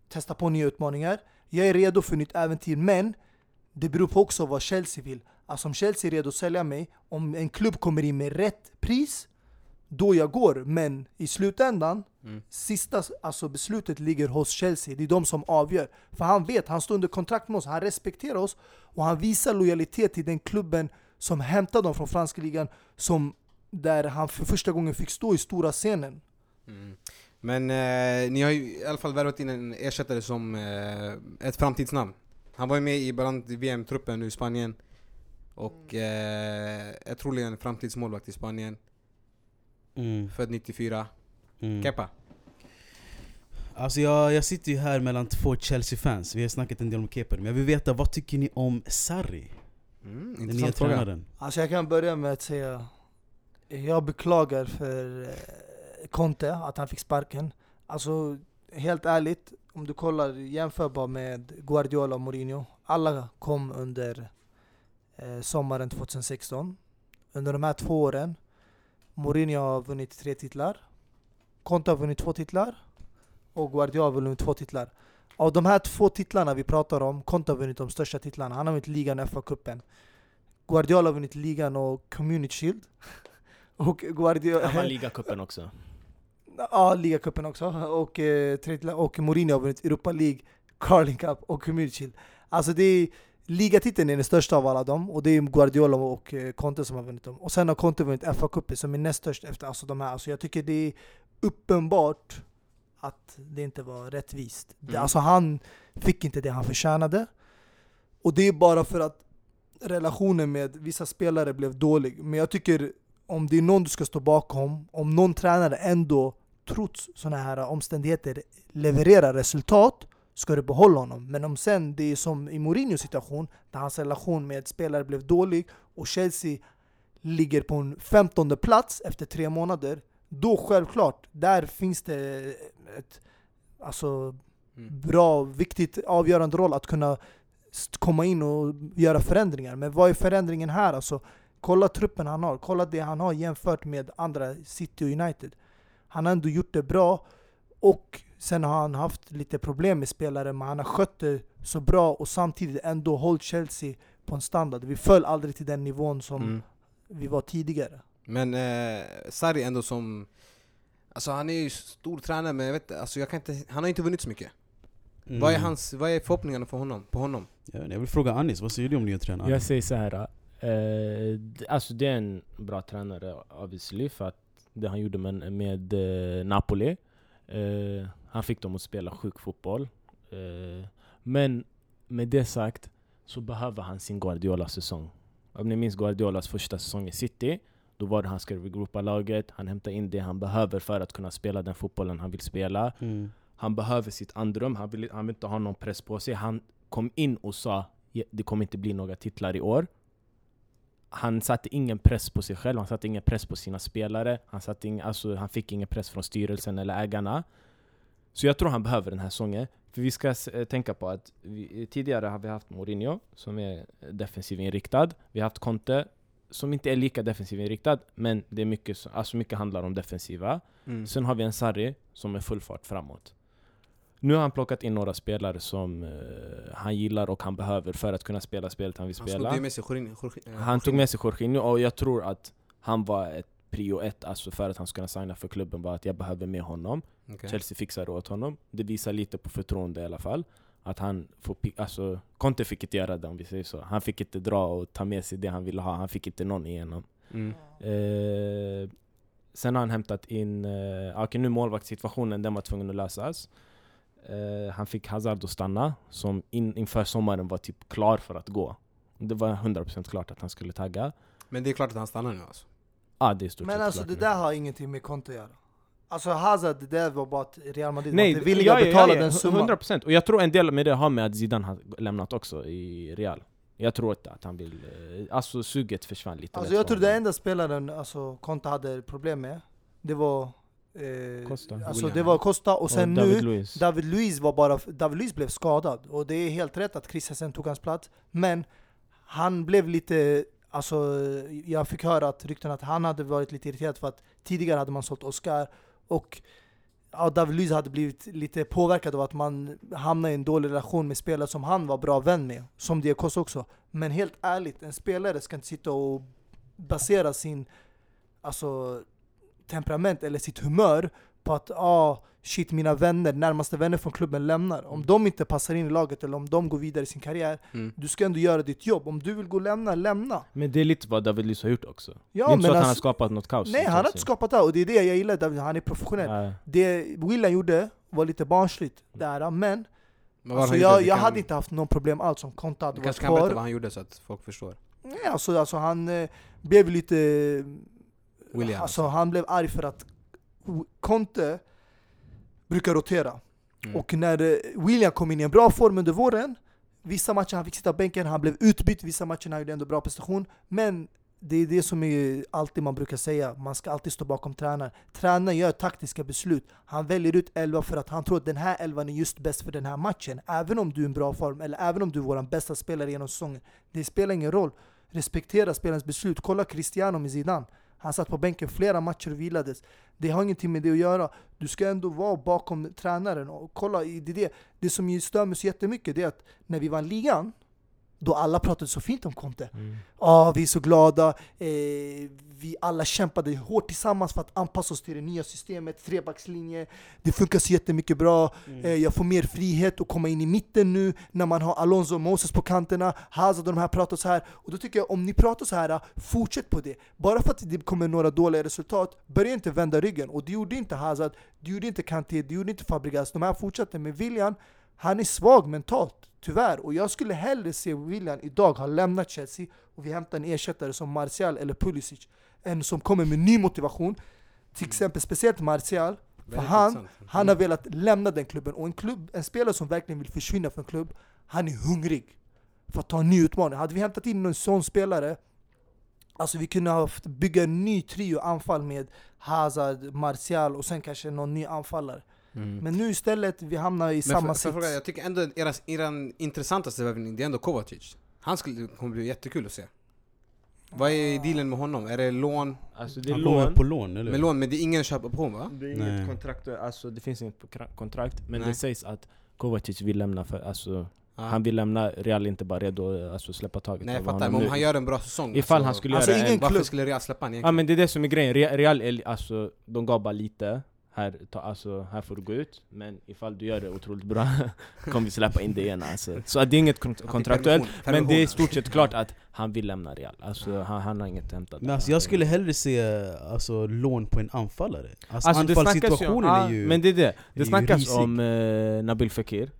testa på nya utmaningar, jag är redo för nytt äventyr, men det beror på också vad Chelsea vill. Alltså om Chelsea är redo att sälja mig, om en klubb kommer in med rätt pris, då jag går. Men i slutändan, Mm. sista alltså beslutet ligger hos Chelsea. Det är de som avgör. För han vet, han står under kontrakt med oss, han respekterar oss och han visar lojalitet till den klubben som hämtade dem från franska ligan, som där han för första gången fick stå i stora scenen. Mm. Men eh, ni har ju i alla fall värvat in en ersättare som eh, ett framtidsnamn. Han var ju med i bland VM-truppen nu i Spanien. Och eh, är troligen framtidsmålvakt i Spanien. Mm. Född 94. Mm. Kepa. Alltså jag, jag sitter ju här mellan två Chelsea-fans, vi har snackat en del om Kepa Men jag vill veta, vad tycker ni om Sarri? Mm, Den nya fråga. tränaren Alltså jag kan börja med att säga, jag beklagar för eh, Conte att han fick sparken. Alltså helt ärligt, om du kollar jämförbar med Guardiola och Mourinho. Alla kom under eh, sommaren 2016. Under de här två åren, Mourinho har vunnit tre titlar. Conte har vunnit två titlar. Och Guardiola har vunnit två titlar. Av de här två titlarna vi pratar om, Conte har vunnit de största titlarna. Han har vunnit ligan och FA-cupen. Guardiola har vunnit ligan och Community Shield. Och Guardiola... Han vann ligacupen också. Ja, ligacupen också. Och, eh, och Mourinho har vunnit Europa League, Carling Cup och Community Shield. Alltså det är, ligatiteln är den största av alla dem, och det är Guardiola och eh, Conte som har vunnit dem. Och sen har Conte vunnit FA-cupen som är näst störst efter alltså de här. Alltså jag tycker det är uppenbart att det inte var rättvist. Mm. Alltså han fick inte det han förtjänade. Och det är bara för att relationen med vissa spelare blev dålig. Men jag tycker om det är någon du ska stå bakom, om någon tränare ändå trots sådana här omständigheter levererar resultat, ska du behålla honom. Men om sen det är som i Mourinhos situation, där hans relation med spelare blev dålig och Chelsea ligger på en 15 plats efter tre månader, då självklart, där finns det ett alltså, Mm. bra, viktigt, avgörande roll att kunna komma in och göra förändringar. Men vad är förändringen här? Alltså, kolla truppen han har, kolla det han har jämfört med andra City och United. Han har ändå gjort det bra och sen har han haft lite problem med spelare men han har skött det så bra och samtidigt ändå hållit Chelsea på en standard. Vi föll aldrig till den nivån som Mm. vi var tidigare. Men eh, Sarri ändå som... Alltså han är ju stor tränare men jag vet inte, alltså jag kan inte, han har inte vunnit så mycket. Mm. Vad är hans, vad är förhoppningarna för honom, på honom? Jag, vill fråga Anis, vad säger du om nya tränaren? Jag säger så här. Eh, alltså det är en bra tränare obviously för att det han gjorde med, med eh, Napoli. Eh, han fick dem att spela sjuk fotboll. Eh, men med det sagt så behöver han sin Guardiola-säsong. Om ni minns Guardiolas första säsong i City, då var det han ska regroupa laget, han hämtar in det han behöver för att kunna spela den fotbollen han vill spela. Mm. Han behöver sitt andrum, han vill, han vill inte ha någon press på sig. Han kom in och sa "Ja, det kommer inte bli några titlar i år. Han satte ingen press på sig själv, han satte ingen press på sina spelare. Han, satte ing, alltså, han fick ingen press från styrelsen eller ägarna. Så jag tror han behöver den här sången. För vi ska eh, tänka på att vi, tidigare har vi haft Mourinho som är defensiv inriktad. Vi har haft Conte som inte är lika defensiv inriktad, men det är mycket, så- alltså mycket handlar om defensiva. Mm. Sen har vi en Sarri som är full fart framåt. Nu har han plockat in några spelare som eh, han gillar och han behöver för att kunna spela spelet han vill Han spela. snodde ju med sig Jorginho. Jorginho- eh, Han tog med sig Jorginho och jag tror att han var ett prio ett alltså för att han skulle kunna signa för klubben var att jag behöver med honom. Okej. Chelsea fixar det åt honom. Det visar lite på förtroende i alla fall. Att han får alltså, Conte fick inte göra det om vi säger så. Han fick inte dra och ta med sig det han ville ha. Han fick inte någon igenom. Mm. Eh, sen har han hämtat in, eh, okej nu målvaktssituationen, den var tvungen att lösas. Eh, han fick Hazard att stanna, som in, inför sommaren var typ klar för att gå. Det var 100% klart att han skulle tagga. Men det är klart att han stannar nu alltså. Ah, det är stort Men alltså det där har ingenting med Conte att göra. Alltså Hazard, det där var bara att Real Madrid Nej, var inte villiga att ja, ja, betala ja, den summan. 100% Och jag tror en del med det har med att Zidane har lämnat också i Real. Jag tror inte att han vill... eh, Alltså suget försvann lite Alltså jag tror det honom. enda spelaren alltså, Conte hade problem med, det var eh, Costa. Alltså William. det var Costa och sen David nu Luiz. David Luiz var bara, David Luiz blev skadad och det är helt rätt att Christensen tog hans plats Men han blev lite, alltså jag fick höra att rykten att han hade varit lite irriterad för att tidigare hade man sålt Oscar och ja, David Luiz hade blivit lite påverkad av att man hamnade i en dålig relation med spelare som han var bra vän med. Som Diakos också. Men helt ärligt, en spelare ska inte sitta och basera sin alltså, temperament eller sitt humör på att ah, shit mina vänner, närmaste vänner från klubben lämnar. Om de inte passar in i laget eller om de går vidare i sin karriär, Mm. du ska ändå göra ditt jobb. Om du vill gå och lämna, lämna. Men det är lite vad David Luiz har gjort också. Ja, det är inte så att han har alltså- skapat något kaos. Nej, han har inte skapat det och det är det jag gillar, David, han är professionell. Ja. Det William gjorde var lite barnsligt där, men alltså, jag, jag kan- hade inte haft någon problem alls om Conte hade varit kanske kan berätta kvar. vad han gjorde så att folk förstår. Nej, alltså, alltså han eh, blev lite... William. Alltså han blev arg för att Conte brukar rotera. Mm. Och när eh, William kom in i en bra form under våren, vissa matcher han fick sitta bänken, han blev utbytt, vissa matcher han gjorde ändå bra prestation. Men det är det som är alltid man brukar säga, man ska alltid stå bakom tränaren. Tränaren gör taktiska beslut. Han väljer ut elva för att han tror att den här elvan är just bäst för den här matchen. Även om du är i en bra form, eller även om du är vår bästa spelare genom säsongen. Det spelar ingen roll. Respektera spelarens beslut. Kolla Cristiano med Zidane. Han satt på bänken flera matcher och vilades. Det har ingenting med det att göra. Du ska ändå vara bakom tränaren. Och kolla, det, är det, det som stör mig så jättemycket det är att när vi vann ligan, då alla pratade så fint om Conte. Mm. Ja, vi är så glada. Eh, vi alla kämpade hårt tillsammans för att anpassa oss till det nya systemet, trebackslinje. Det funkar så jättemycket bra. Eh, jag får mer frihet att komma in i mitten nu när man har Alonso och Moses på kanterna. Hazard och de här pratar så här. Och då tycker jag, om ni pratar så här, fortsätt på det. Bara för att det kommer några dåliga resultat, börja inte vända ryggen. Och det gjorde inte Hazard, det gjorde inte Kanté, det gjorde inte Fabregas. De här fortsatte med William. Han är svag mentalt, tyvärr. Och jag skulle hellre se William idag ha lämnat Chelsea och vi hämtar en ersättare som Martial eller Pulisic än som kommer med ny motivation. Till exempel speciellt Martial, för Väldigt han, han har velat lämna den klubben. Och en, klubb, en spelare som verkligen vill försvinna från en klubb, han är hungrig för att ta en ny utmaning. Hade vi hämtat in en sån spelare, alltså vi kunde ha bygga en ny trio anfall med Hazard, Martial och sen kanske någon ny anfallare. Mm. Men nu istället, vi hamnar i Men samma för, för sits. fråga, jag tycker ändå era, er intressantaste värvning, det är ändå Kovacic. Han skulle, kommer bli jättekul att se. Vad är dealen med honom? Är det lån? Alltså det är Han kommer lån. på lån eller? Med lån, men det är ingen köpoption va? Det är Nej. inget kontrakt, alltså det finns inget kontra- kontrakt. Men Nej. det sägs att Kovacic vill lämna för, alltså Ja. han vill lämna, Real inte bara redo att alltså, släppa taget Nej jag av fattar, honom men om han gör en bra säsong Ifall alltså, han skulle Alltså, göra en... Varför skulle Real släppa Ja egentligen? men det är det som är grejen, Re- Real, är- alltså de gav bara lite här, ta, alltså, här får du gå ut, men ifall du gör det otroligt bra kommer vi släppa in det igen alltså. Så att det är inget kont- kontraktuellt, men det är i stort sett klart att han vill lämna Real. Alltså han, han har inget hämtat. Men alltså, jag skulle hellre se alltså, lån på en anfallare. Alltså, Alltså, det snackas ju om- anfallssituationen är ju... Men det är det, är det ju snackas om eh, Nabil Fekir.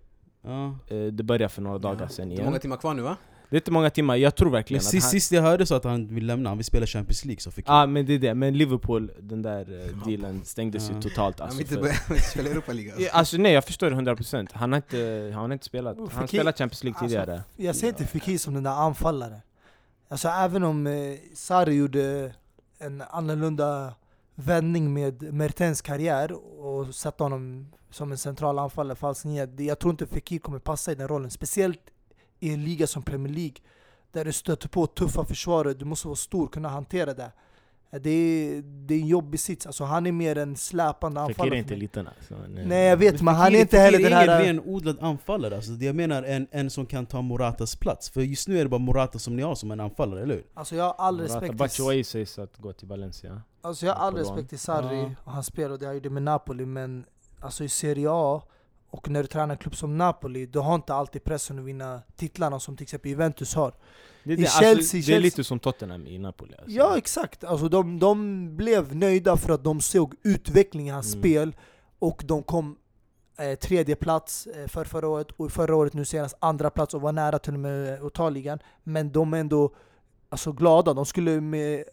ja. Eh, det börjar för några dagar Ja, sedan Det är igen. många timmar kvar nu va? Det är inte många timmar, jag tror Men verkligen att sist, han... sist jag hörde så att han vill lämna, han vill spela Champions League så fick Ja men det är det, men Liverpool, den där Ja. dealen stängdes ju totalt Han alltså, vill inte spela Europa-liga Ja, alltså nej jag förstår det 100% Han har inte, han har inte spelat, Oh, han har spelat Champions League Alltså, tidigare Jag ser inte Fekir som den där anfallaren. Alltså även om eh, Sarri gjorde en annorlunda vändning med Mertens karriär och satte honom som en central anfallare, falsk nia. Jag tror inte Fekir kommer passa i den rollen. Speciellt i en liga som Premier League. Där du stöter på tuffa försvarare, du måste vara stor och kunna hantera det. Det är, det är en jobbig sits. Alltså han är mer en släpande anfallare. är för inte liten alltså nej. Nej jag vet, men han är inte heller den är här... ingen renodlad anfallare, alltså, det jag menar en, en som kan ta Moratas plats. För just nu är det bara Morata som ni har som en anfallare, eller hur? Alltså jag har all Morata respekt till Batshuayi sägs att gå till Valencia Alltså jag har all respekt till Sarri och hans spel och det han gjorde med Napoli men Alltså i Serie A och när du tränar en klubb som Napoli, du har inte alltid pressen att vinna titlarna som till exempel Juventus har. Det är, I det, alltså, Chelsea- det är Chelsea- lite som Tottenham i Napoli alltså. Ja exakt, alltså de, de blev nöjda för att de såg utveckling i hans Mm. spel och de kom eh, tredje plats eh, för förra året. Och förra året nu senast andra plats och var nära till och med att ta ligan. Men de är ändå alltså, glada, de skulle med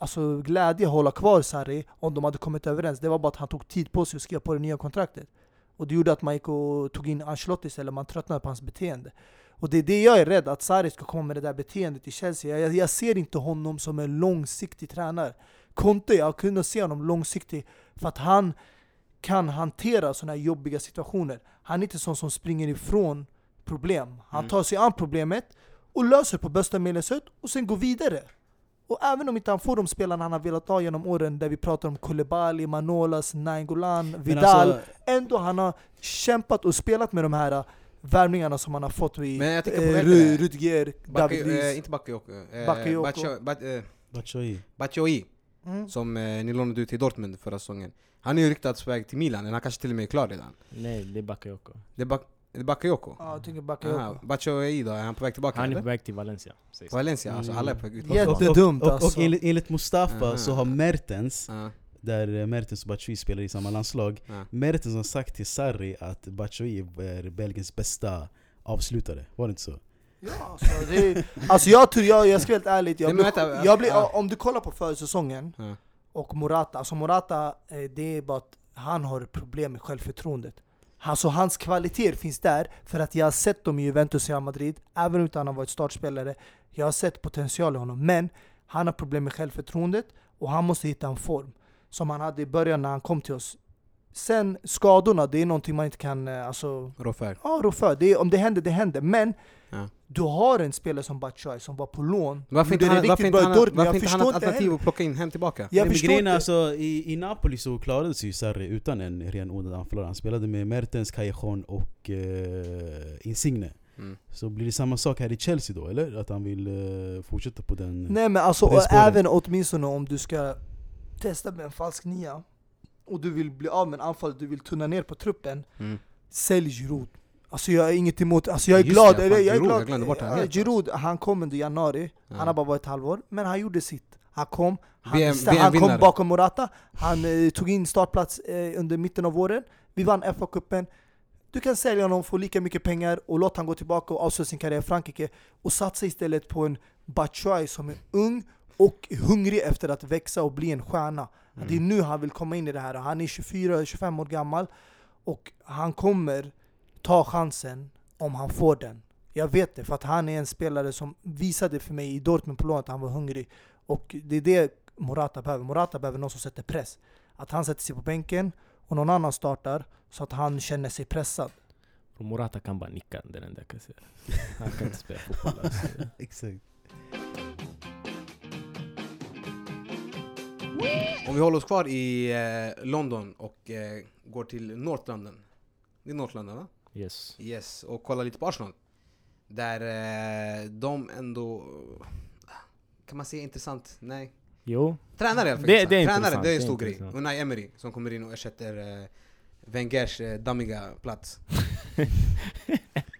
alltså, glädje hålla kvar Sarri om de hade kommit överens. Det var bara att han tog tid på sig att skriva på det nya kontraktet Och det gjorde att man gick och tog in Ancelotti istället, man tröttnade på hans beteende och det är det jag är rädd, att Sarri ska komma med det där beteendet i Chelsea. Jag, jag ser inte honom som en långsiktig tränare. Conte, jag kunde se honom långsiktig för att han kan hantera sådana här jobbiga situationer. Han är inte sån som springer ifrån problem. Han Mm. tar sig an problemet och löser på bästa möjliga sätt och sen går vidare. Och även om inte han får de spelarna han har velat ha genom åren, där vi pratar om Koulibaly, Manolas, Nainggolan, Vidal. alltså, ändå han har kämpat och spelat med de här äh, värvningarna som han har fått vid Men jag eh, Ru-? Rudiger, David eh, Luiz. inte Bakayoko. Eh, Bakayoko. Batshuayi- Bat- Batshuayi. Batshuayi, Mm. som eh, ni lånade ut till Dortmund förra säsongen. Han är ju ryktats på väg till Milan, eller han kanske till och med är klar redan. Nej, det är Bakayoko. Det är, Bak- är det Bakayoko? Ja, jag tänker Aha, Bakayoko. Batshuayi då, är han på väg tillbaka Han är på väg till Valencia. sägs. Valencia, alltså Mm. alla är på väg ut. Jättedumt, och, och, alltså. och enligt, enligt Mustafa Aha. så har Mertens, Ja, där eh, Mertens och Batshuayi spelar i samma landslag ja. Mertens har sagt till Sarri att Batshuayi är Belgiens bästa avslutare, var det inte så? Ja, alltså, det är, alltså jag tror, jag, jag ska vara helt ärligt, jag blir, jag blir, om du kollar på försäsongen och Morata, alltså Morata, eh, det är bara att han har problem med självförtroendet. Alltså hans kvaliteter finns där, för att jag har sett dem i Juventus och Real Madrid, även utan han har varit startspelare. Jag har sett potential i honom, men han har problem med självförtroendet och han måste hitta en form. Som han hade i början när han kom till oss. Sen skadorna, det är någonting man inte kan, eh, alltså Rå för. Ja, rå för. Det är, om det händer, det händer. Men Ja. Du har en spelare som Batshuayi som var på lån. Varför inte han, det varför inte han, varför inte han ett alternativ att plocka in hem tillbaka? Jag Nej, men förstår grejen alltså, i, i Napoli så klarade sig Sarri utan en renodlad anfallare Han spelade med Mertens, Callejon och eh, Insigne Mm. Så blir det samma sak här i Chelsea då, eller? Att han vill eh, fortsätta på den... Nej men alltså, även åtminstone om du ska testa med en falsk nia och du vill bli av med en anfall, du vill tunna ner på truppen, Mm. sälj Giroud. Alltså jag har inget emot, alltså jag är Just glad, det, eller fan, jag är Giroud, glad. jag glömde bort han helt. Giroud, han kom under januari, Ja. han har bara varit ett halvår, men han gjorde sitt. Han kom, han, VM han kom bakom Morata, han eh, tog in startplats eh, under mitten av våren, vi vann FA-cupen. Du kan sälja honom, få lika mycket pengar och låta honom gå tillbaka och avsluta sin karriär i Frankrike och satsa istället på en Batshuayi som är ung och hungrig efter att växa och bli en stjärna. Mm. Det är nu han vill komma in i det här. Han är 24-25 år gammal och han kommer ta chansen om han får den. Jag vet det, för att han är en spelare som visade för mig i Dortmund på lån att han var hungrig. Och det är det Morata behöver. Morata behöver någon som sätter press. Att han sätter sig på bänken och någon annan startar så att han känner sig pressad. Och Morata kan bara nicka, det enda jag kan säga. Han kan inte spela fotboll. Alltså. Exakt Om vi håller oss kvar i eh, London och eh, går till North London. Det är North London va? Yes. Yes, och kollar lite på Arsenal. Där eh, de ändå... Kan man säga intressant? Nej. Jo, Tränare i alla fall. Det- intressant. det är Tränare, intressant, det är en är stor grej. intressant. Unai Emery som kommer in och ersätter eh, Wengers eh, dammiga plats.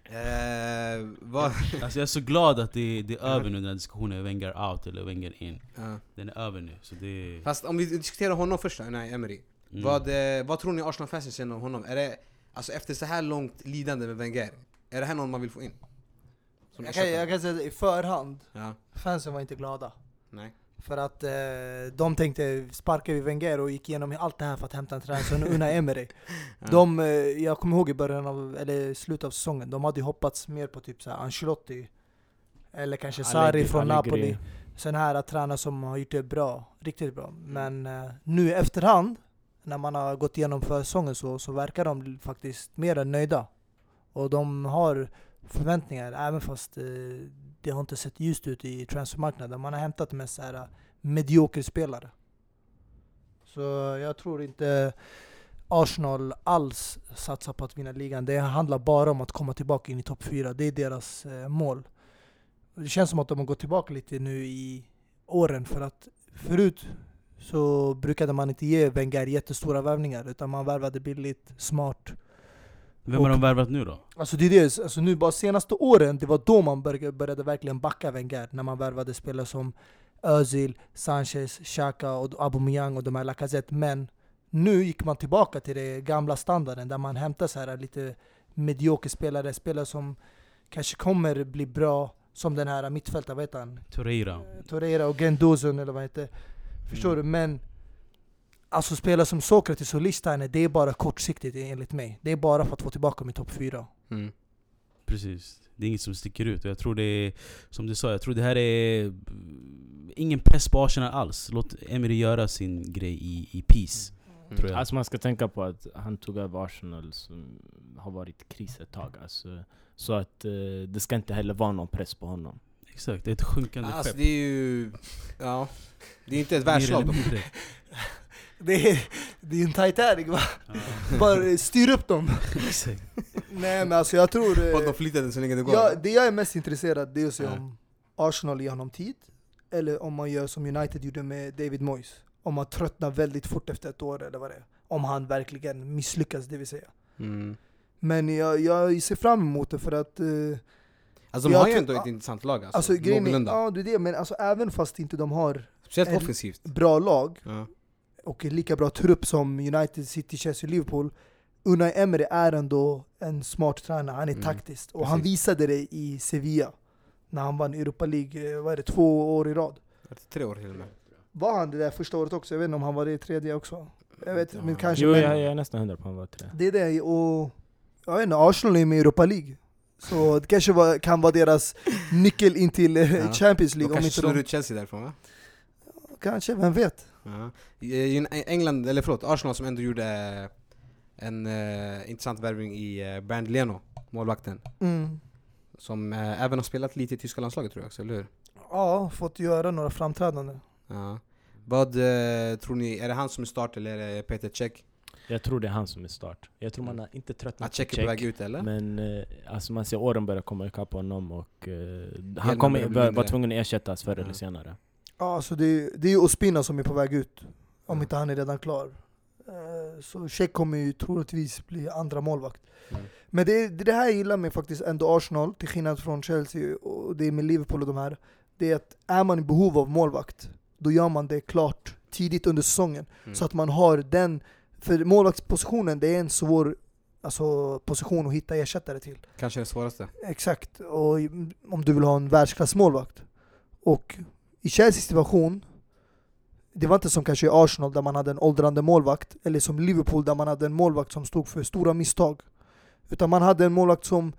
eh, vad... Alltså jag är så glad att det, det är över nu den här diskussionen, Wenger out eller Wenger in Ja. Den är över nu, så det... Fast om vi diskuterar honom först då, Unai Emery. Mm. Vad, eh, vad tror ni Arsenal-fansen känner om honom? Är det, alltså efter så här långt lidande med Wenger, är det här någon man vill få in? Som Jag kan, jag kan säga att i förhand, Ja, fansen var inte glada. nej. För att eh, de tänkte, sparkar vi Wenger och gick igenom allt det här för att hämta en tränare som Unai Emery. Ja. De, eh, jag kommer ihåg i början av, eller slutet av säsongen, de hade hoppats mer på typ så här Ancelotti Eller kanske Sarri från Allegri. Napoli Sådana här tränare som har gjort det bra, riktigt bra Men eh, nu i efterhand, när man har gått igenom försäsongen så, så verkar de faktiskt mer än nöjda Och de har förväntningar, även fast eh, det har inte sett ljust ut i transfermarknaden Man har hämtat med så här eh, medioker spelare Så jag tror inte Arsenal alls satsar på att vinna ligan. Det handlar bara om att komma tillbaka in i topp 4. Det är deras eh, mål. Det känns som att de har gått tillbaka lite nu i åren för att förut så brukade man inte ge Wenger jättestora värvningar utan man värvade billigt, smart. Vem har de värvat nu då? Alltså det är det, alltså nu bara senaste åren, det var då man började, började verkligen backa Wenger. När man värvade spelare som Özil, Sanchez, Xhaka och Aubameyang och de här Lacazette. Men nu gick man tillbaka till det gamla standarden där man hämtar så här lite medioker spelare, spelare som kanske kommer bli bra, som den här mittfältaren, vad heter han? Torreira Torreira och Gendozun eller vad heter Förstår Mm. du? Men Alltså spelare som Sokratis och Lichsteiner, det är bara kortsiktigt enligt mig. Det är bara för att få tillbaka min topp 4. Mm. Precis, det är inget som sticker ut och jag tror det är, som du sa, jag tror det här är mm, ingen press på Arsenal alls Låt Emery göra sin grej i, i peace, Mm. tror jag Alltså man ska tänka på att han tog över Arsenal som har varit kris ett tag. Alltså, så att eh, det ska inte heller vara någon press på honom. Exakt, det är ett sjunkande Alltså skepp. det är ju... Ja. Det är inte ett världslag. Det är, det är en Titanic va? Ja, Bara styr upp dem. exakt. Nej men alltså jag tror... eh, de flytade så länge det går. Ja, det jag är mest intresserad det är att se Ja. om Arsenal ger honom tid, eller om man gör som United gjorde med David Moyes. Om man tröttnar väldigt fort efter ett år eller vad det är. Om han verkligen misslyckas det vill säga. Mm. Men jag, jag ser fram emot det för att... eh, Alltså de Jag har ju ändå ett ja. intressant lag alltså. alltså Någorlunda. ja det är det, men alltså även fast inte de har Speciellt en- offensivt. bra lag Ja. och en lika bra trupp som United, City, Chelsea, Liverpool. Unai Emery är ändå en smart tränare, han är Mm, taktisk. Och han visade det i Sevilla. När han vann Europa League, eh, vad är det, två år i rad. Tre år till och med. Var han det där första året också? Jag vet inte om han var det i tredje också. Jag vet inte, men Ja. kanske. Jo, men jag, jag är nästan hundra på att han var tre. Det är det, och jag vet inte, Arsenal är med i Europa League. Så det kanske var, kan vara deras nyckel in till eh, Ja. Champions League. Om kanske slår de, ut Chelsea därifrån va? kanske, vem vet? Ja. England, eller förlåt, Arsenal som ändå gjorde en eh, intressant värvning i uh, Bernd Leno, målvakten. Mm. Som eh, även har spelat lite i tyska landslaget tror jag också, eller hur? Ja, fått göra några framträdanden. Ja. Vad eh, tror ni, är det han som är start eller är det Peter Cech? Jag tror det är han som är start. Jag tror man har inte tröttnat är på väg ut eller? Men eh, alltså man ser åren börjar komma ikapp honom och eh, han kommer vara tvungen att ersättas förr Ja. eller senare. Ja, så det, det är ju Ospina som är på väg ut. Om inte han är redan klar. Eh, Så Check kommer ju troligtvis bli andra målvakt. Mm. Men det är det är det här jag gillar med faktiskt ändå Arsenal, till skillnad från Chelsea och det är med Liverpool och de här. Det är att är man i behov av målvakt, då gör man det klart tidigt under säsongen. Mm. Så att man har den, för målvaktspositionen det är en svår alltså, position att hitta ersättare till. Kanske det svåraste. Exakt, och om du vill ha en världsklassmålvakt. Och i Chelseas situation, det var inte som kanske i Arsenal där man hade en åldrande målvakt, eller som Liverpool där man hade en målvakt som stod för stora misstag. Utan man hade en målvakt som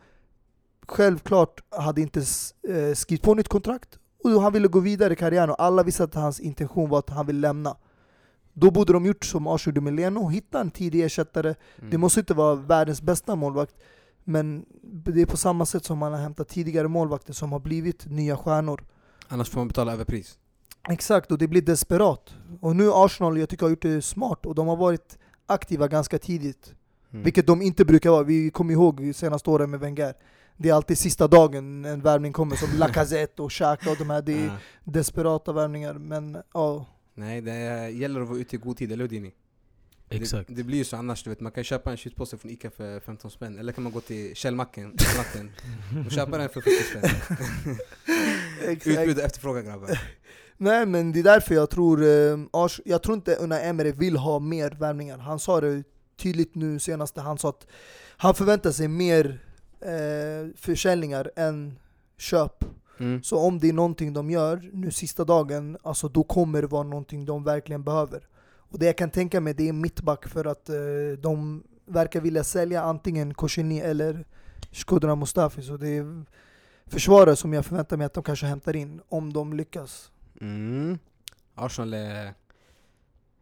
självklart hade inte eh, skrivit på nytt kontrakt, och han ville gå vidare i karriären och alla visste att hans intention var att han vill lämna. Då borde de gjort som Arsenal gjorde med Leno, hitta en tidig ersättare Mm. det måste inte vara världens bästa målvakt, men det är på samma sätt som man har hämtat tidigare målvakter som har blivit nya stjärnor. Annars får man betala överpris. Exakt, och det blir desperat. Och nu Arsenal, jag tycker har gjort det smart, och de har varit aktiva ganska tidigt. Mm. Vilket de inte brukar vara, vi kommer ihåg senaste åren med Wenger. Det är alltid sista dagen en värvning kommer, som Lacazette och Xhaka och de här, det är desperata värvningar. Men ja, Nej, det gäller att vara ute i god tid, eller hur Dini? Exakt. Det, det blir ju så annars, du vet. Man kan köpa en chipspåse från Ica för 15 spänn, eller kan man gå till Källmacken och köpa den för 40 spänn. Utbud och efterfrågan grabbar. Nej men det är därför jag tror, eh, Ars, jag tror inte Unai Emery vill ha mer värvningar. Han sa det tydligt nu senast, han sa att han förväntar sig mer eh, försäljningar än köp. Mm. Så om det är någonting de gör nu sista dagen, alltså då kommer det vara någonting de verkligen behöver. Och det jag kan tänka mig det är mittback för att eh, de verkar vilja sälja antingen Koscielny eller Shkodran Mustafi. Så det är försvarare som jag förväntar mig att de kanske hämtar in, om de lyckas. Mm. Arsenal är...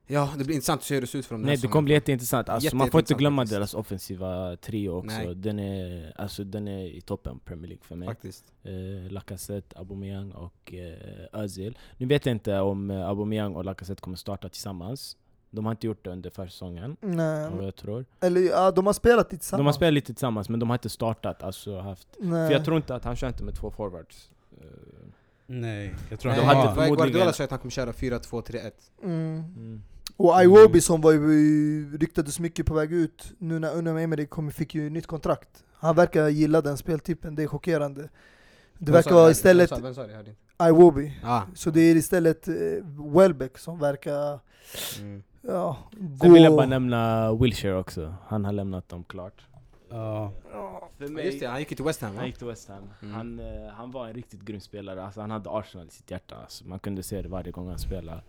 Ja, det blir intressant att se hur det ser ut för dem Nej det kommer bli jätteintressant. Alltså, man får inte glömma faktiskt. deras offensiva trio också. Nej. Den är, alltså, den är i toppen Premier League för mig. Faktiskt. Eh, Lacazette, Aubameyang och eh, Özil. Nu vet jag inte om eh, Aubameyang och Lacazette kommer starta tillsammans. De har inte gjort det under försäsongen, Nej. vad jag tror. Eller ja, de har spelat lite tillsammans. De har spelat lite tillsammans men de har inte startat, alltså haft... Nej. För jag tror inte att han kör inte med två forwards. Eh, Nej, jag tror Nej, han hade har... förmodligen- Guardiola sa att han kommer köra 4-2-3-1. Mm. mm. Och Iwobi som var ju, ryktades mycket på väg ut, nu när Unai Emery kom, fick ju nytt kontrakt. Han verkar gilla den speltypen, det är chockerande. Det verkar vara istället Vem sa det? Iwobi. Ah. Så det är istället eh, Welbeck som verkar, Mm. ja, Sen vill jag gå... bara nämna Wilshire också. Han har lämnat dem klart. Ja. För Ja, Just det, han gick till West Ham va? Han gick till West Ham. Mm. Han, eh, han var en riktigt grym spelare. Alltså, han hade Arsenal i sitt hjärta. Alltså, man kunde se det varje gång han spelade.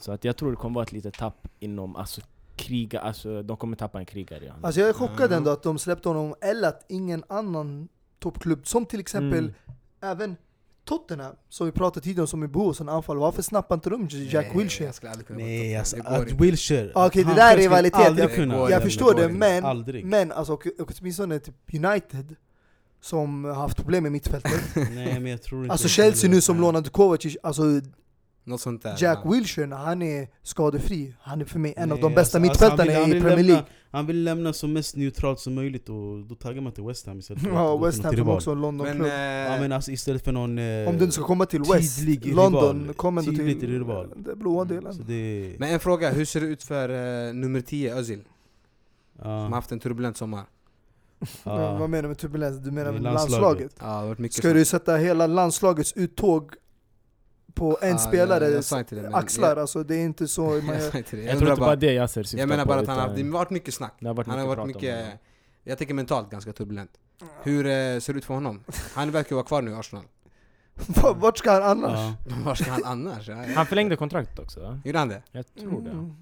Så att jag tror det kommer vara ett litet tapp inom alltså, kriga, alltså, de kommer tappa en krigare honom. Alltså jag är chockad Ja. ändå att de släppte honom, eller att ingen annan toppklubb, som till exempel Mm. även Tottenham, som vi pratade tidigare om som är behov av anfall, varför snappar inte de Jack Nej, Wilshere? jag skulle aldrig kunna Nej alltså, att. Ah, okej, det där är rivalitet. Jag- kunna. Jag förstår det, men, Aldrig. men alltså, och, och åtminstone typ United som har haft problem med mittfältet. Nej men jag tror inte Alltså Chelsea nu som lånade Kovacic, alltså Något sånt där. Jack ja. Wilshere när han är skadefri, han är för mig en av Nej, de bästa alltså- alltså, mittfältarna han i Premier lämna- League. Han vill lämna så mest neutralt som möjligt och då taggar man till West Ham istället för Ja, West till Ham som också en Men, Londonklubb. eh, Ja men alltså istället för någon eh, Om du inte ska komma till West, London, kom ändå Tydlig till rival. den blåa delen. Så det, men en fråga, hur ser det ut för eh, nummer 10 Özil? Som har haft en turbulent sommar. Ja, vad menar du med turbulens? Du menar med landslaget. landslaget? Ja, det har varit mycket Ska du sätta hela landslagets uttåg på en Ja, jag- spelares jag men- axlar? jag- Alltså det är inte så man jag, det. Jag, jag, tror inte bara, det Yasser syftar jag menar på, bara att han har, utan det har varit mycket snack. det har varit Han har varit mycket, jag tänker mentalt ganska turbulent. Hur eh, ser det ut för honom? Han verkar vara kvar nu i Arsenal. Vart ska han annars? ja. Var ska han annars? Han förlängde kontraktet också va? Gjorde han det? Jag tror det. Mm.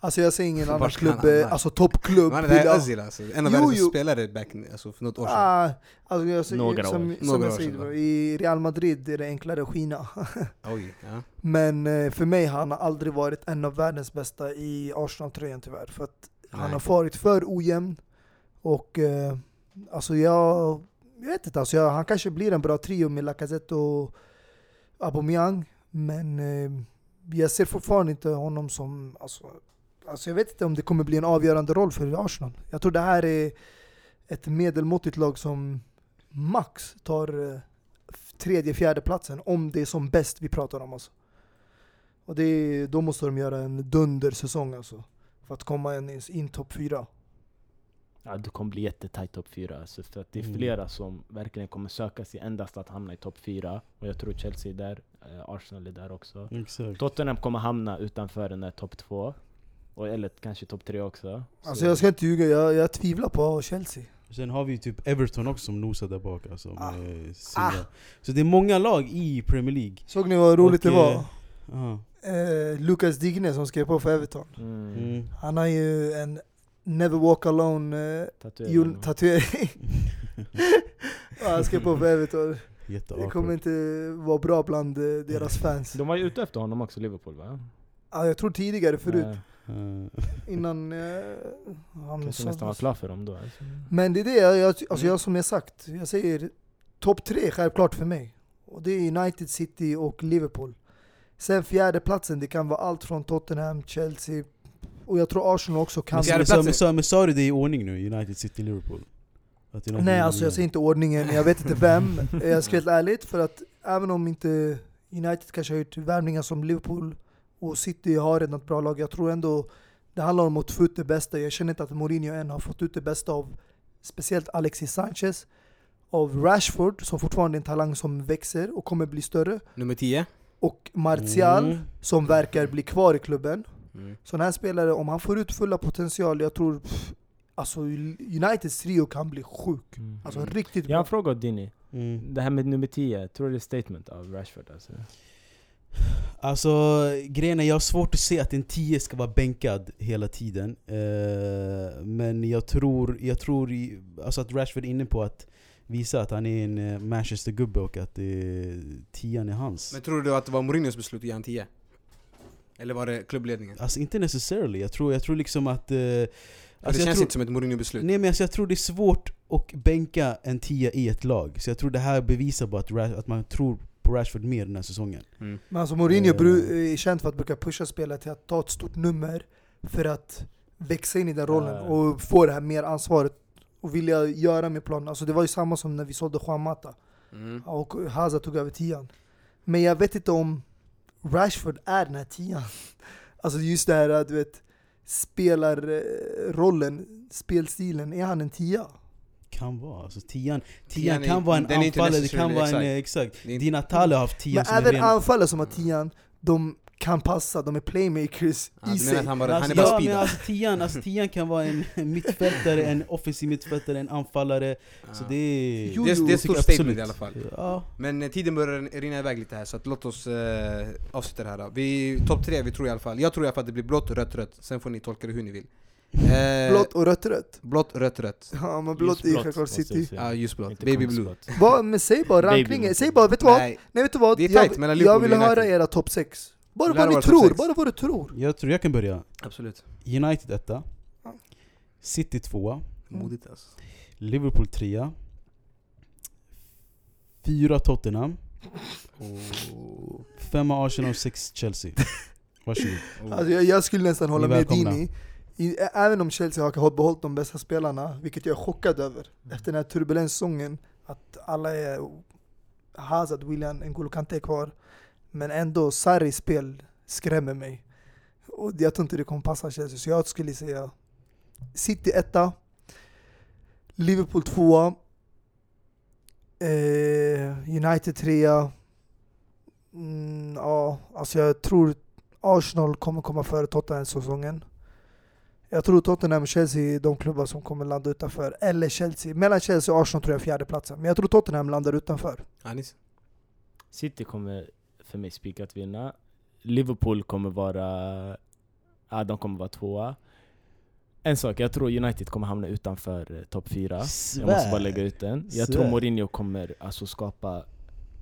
Alltså jag ser ingen annan han klubb, alltså toppklubb Men det här vill är Özil alltså. En av Jo, världens jo. spelare back, alltså för något år sedan. Ah, alltså jag ser, Några som, år. som Några jag år säger, i Real Madrid är det enklare att skina. Oj, ja. Men eh, för mig har han aldrig varit en av världens bästa i Arsenal-tröjan tyvärr. För att han Nej. har varit för ojämn. Och eh, alltså jag, jag vet inte, alltså jag, han kanske blir en bra trio med Lacazette och Aubameyang. Men eh, jag ser fortfarande inte honom som, alltså, alltså jag vet inte om det kommer bli en avgörande roll för Arsenal. Jag tror det här är ett medelmåttigt lag som max tar eh, tredje, fjärde platsen om det är som bäst vi pratar om. Alltså. Och det då måste de göra en dundersäsong alltså. För att komma in, in topp fyra. Ja, det kommer bli jättetajt topp 4. Alltså, för att det är Mm. flera som verkligen kommer söka sig endast att hamna i topp 4. Och jag tror Chelsea är där, Arsenal är där också. Exakt. Tottenham kommer hamna utanför den där topp 2. Och, eller kanske topp 3 också. Alltså Så- jag ska inte ljuga, jag, jag tvivlar på Chelsea. Sen har vi ju typ Everton också som nosar där bak alltså, Ah. med sina. Ah. Så det är många lag i Premier League. Såg ni vad roligt Och, det var? eh. Eh, Lucas Digne som skrev på för Everton. Mm. Mm. Han har ju en Never Walk Alone eh, Tatuering. jul- tatuering. Han skrev på för Everton. Det kommer inte vara bra bland eh, deras fans. De var ju ute efter honom också, Liverpool va? Ja, jag tror tidigare förut, Eh, innan eh, han Kanske nästan var klar för dem då. Alltså. Men det är det, jag, alltså Mm. jag som jag sagt, jag säger topp tre självklart för mig. Och det är United, City och Liverpool. Sen fjärde platsen det kan vara allt från Tottenham, Chelsea, och jag tror Arsenal också kan... Men, fjärde men, men sa du det i ordning nu? United, City, Liverpool? Nej alltså jag säger inte ordningen, jag vet inte vem. Jag ska helt ärligt, för att även om inte United kanske har gjort värvningar som Liverpool och City har redan ett bra lag, jag tror ändå det handlar om att få ut det bästa. Jag känner inte att Mourinho än har fått ut det bästa av speciellt Alexis Sanchez, av Rashford som fortfarande är en talang som växer och kommer bli större, Nummer 10. och Martial Mm. som verkar bli kvar i klubben. Mm. Sån här spelare, om han får ut fulla potential, jag tror pff, alltså Uniteds trio kan bli sjuk. Mm. Alltså riktigt Jag har bra. en fråga Dini. Mm. Det här med nummer 10, tror du det är statement av Rashford alltså? Alltså grejen är, jag har svårt att se att en 10 ska vara bänkad hela tiden eh, Men jag tror, jag tror alltså att Rashford är inne på att visa att han är en eh, Manchester-gubbe och att eh, 10 är hans Men tror du att det var Mourinhos beslut att ge han 10? Eller var det klubbledningen? Alltså inte necessarily, jag tror, jag tror liksom att... Eh, alltså det jag känns tror, inte som ett Mourinho-beslut. Nej men alltså jag tror det är svårt att bänka en 10 i ett lag Så jag tror det här bevisar bara att, att man tror på Rashford mer den här säsongen Mm. Men alltså Mourinho Eh. är känd för att brukar pusha spelare till att ta ett stort nummer för att växa in i den rollen Ja. och få det här mer ansvaret och vilja göra med planen. Alltså det var ju samma som när vi sålde Juan Mata Mm. och Hazard tog över tian. Men jag vet inte om Rashford är den här tian. Alltså just det här, du vet, spelarrollen, spelstilen, är han en tia? Kan vara, alltså 10 Tian är- kan vara en är anfallare, det kan vara en... exakt. eh, Exakt, är Dina Tale har haft 10 Men som en även anfallare som har tian, de kan passa, de är playmakers Ja, i sig. han, bara, han är Alltså, bara ja, men speedad? alltså tian, alltså tian kan vara en mittfältare, en offensiv mittfältare, en anfallare Så Ja. det är... Jo, det, är, det är stort statement absolut. i alla fall. Ja, Men eh, tiden börjar rinna iväg lite här så att låt oss eh, avsluta det här då. Vi, topp tre, vi tror i alla fall. Jag tror i alla fall att det blir blått, rött, rött. Sen får ni tolka det hur ni vill. Eh, Blått och rött rött. blått, rött, rött. Ja men blått är Ljusblått, självklart city. Ja, ljusblått. Inte Baby blue. Va, men säg bara blue. säg bara, vet du vad? Nej, Nej, vet du vad? Det är tight jag, jag vill höra era topp 6. Bara vad ni tror, bara vad du tror. jag tror jag kan börja absolut. United etta. City tvåa Modigt alltså. Liverpool trea Fyra Tottenham, Oh. femma Arsenal, sex Chelsea. Varsågod. Alltså jag, jag skulle nästan hålla med. Dini. I, även om Chelsea har behållit de bästa spelarna, vilket jag är chockad över. Efter den här turbulenssäsongen, att alla är... Hazard, William, N'Golo Kanté är kvar. Men ändå, Sarris spel skrämmer mig. Och jag tror inte det kommer passa Chelsea, så jag skulle säga City etta, Liverpool tvåa, eh, United trea. Mm, ja, alltså jag tror Arsenal kommer komma före Tottenham säsongen. Jag tror Tottenham och Chelsea är de klubbar som kommer landa utanför. Eller Chelsea. Mellan Chelsea och Arsenal tror jag fjärde platsen. Men jag tror Tottenham landar utanför. Anis? City kommer för mig spikat vinna. Liverpool kommer vara... Ja, de kommer vara tvåa. En sak, jag tror United kommer hamna utanför eh, topp fyra. Jag måste bara lägga ut den. Jag tror Svär. Mourinho kommer alltså skapa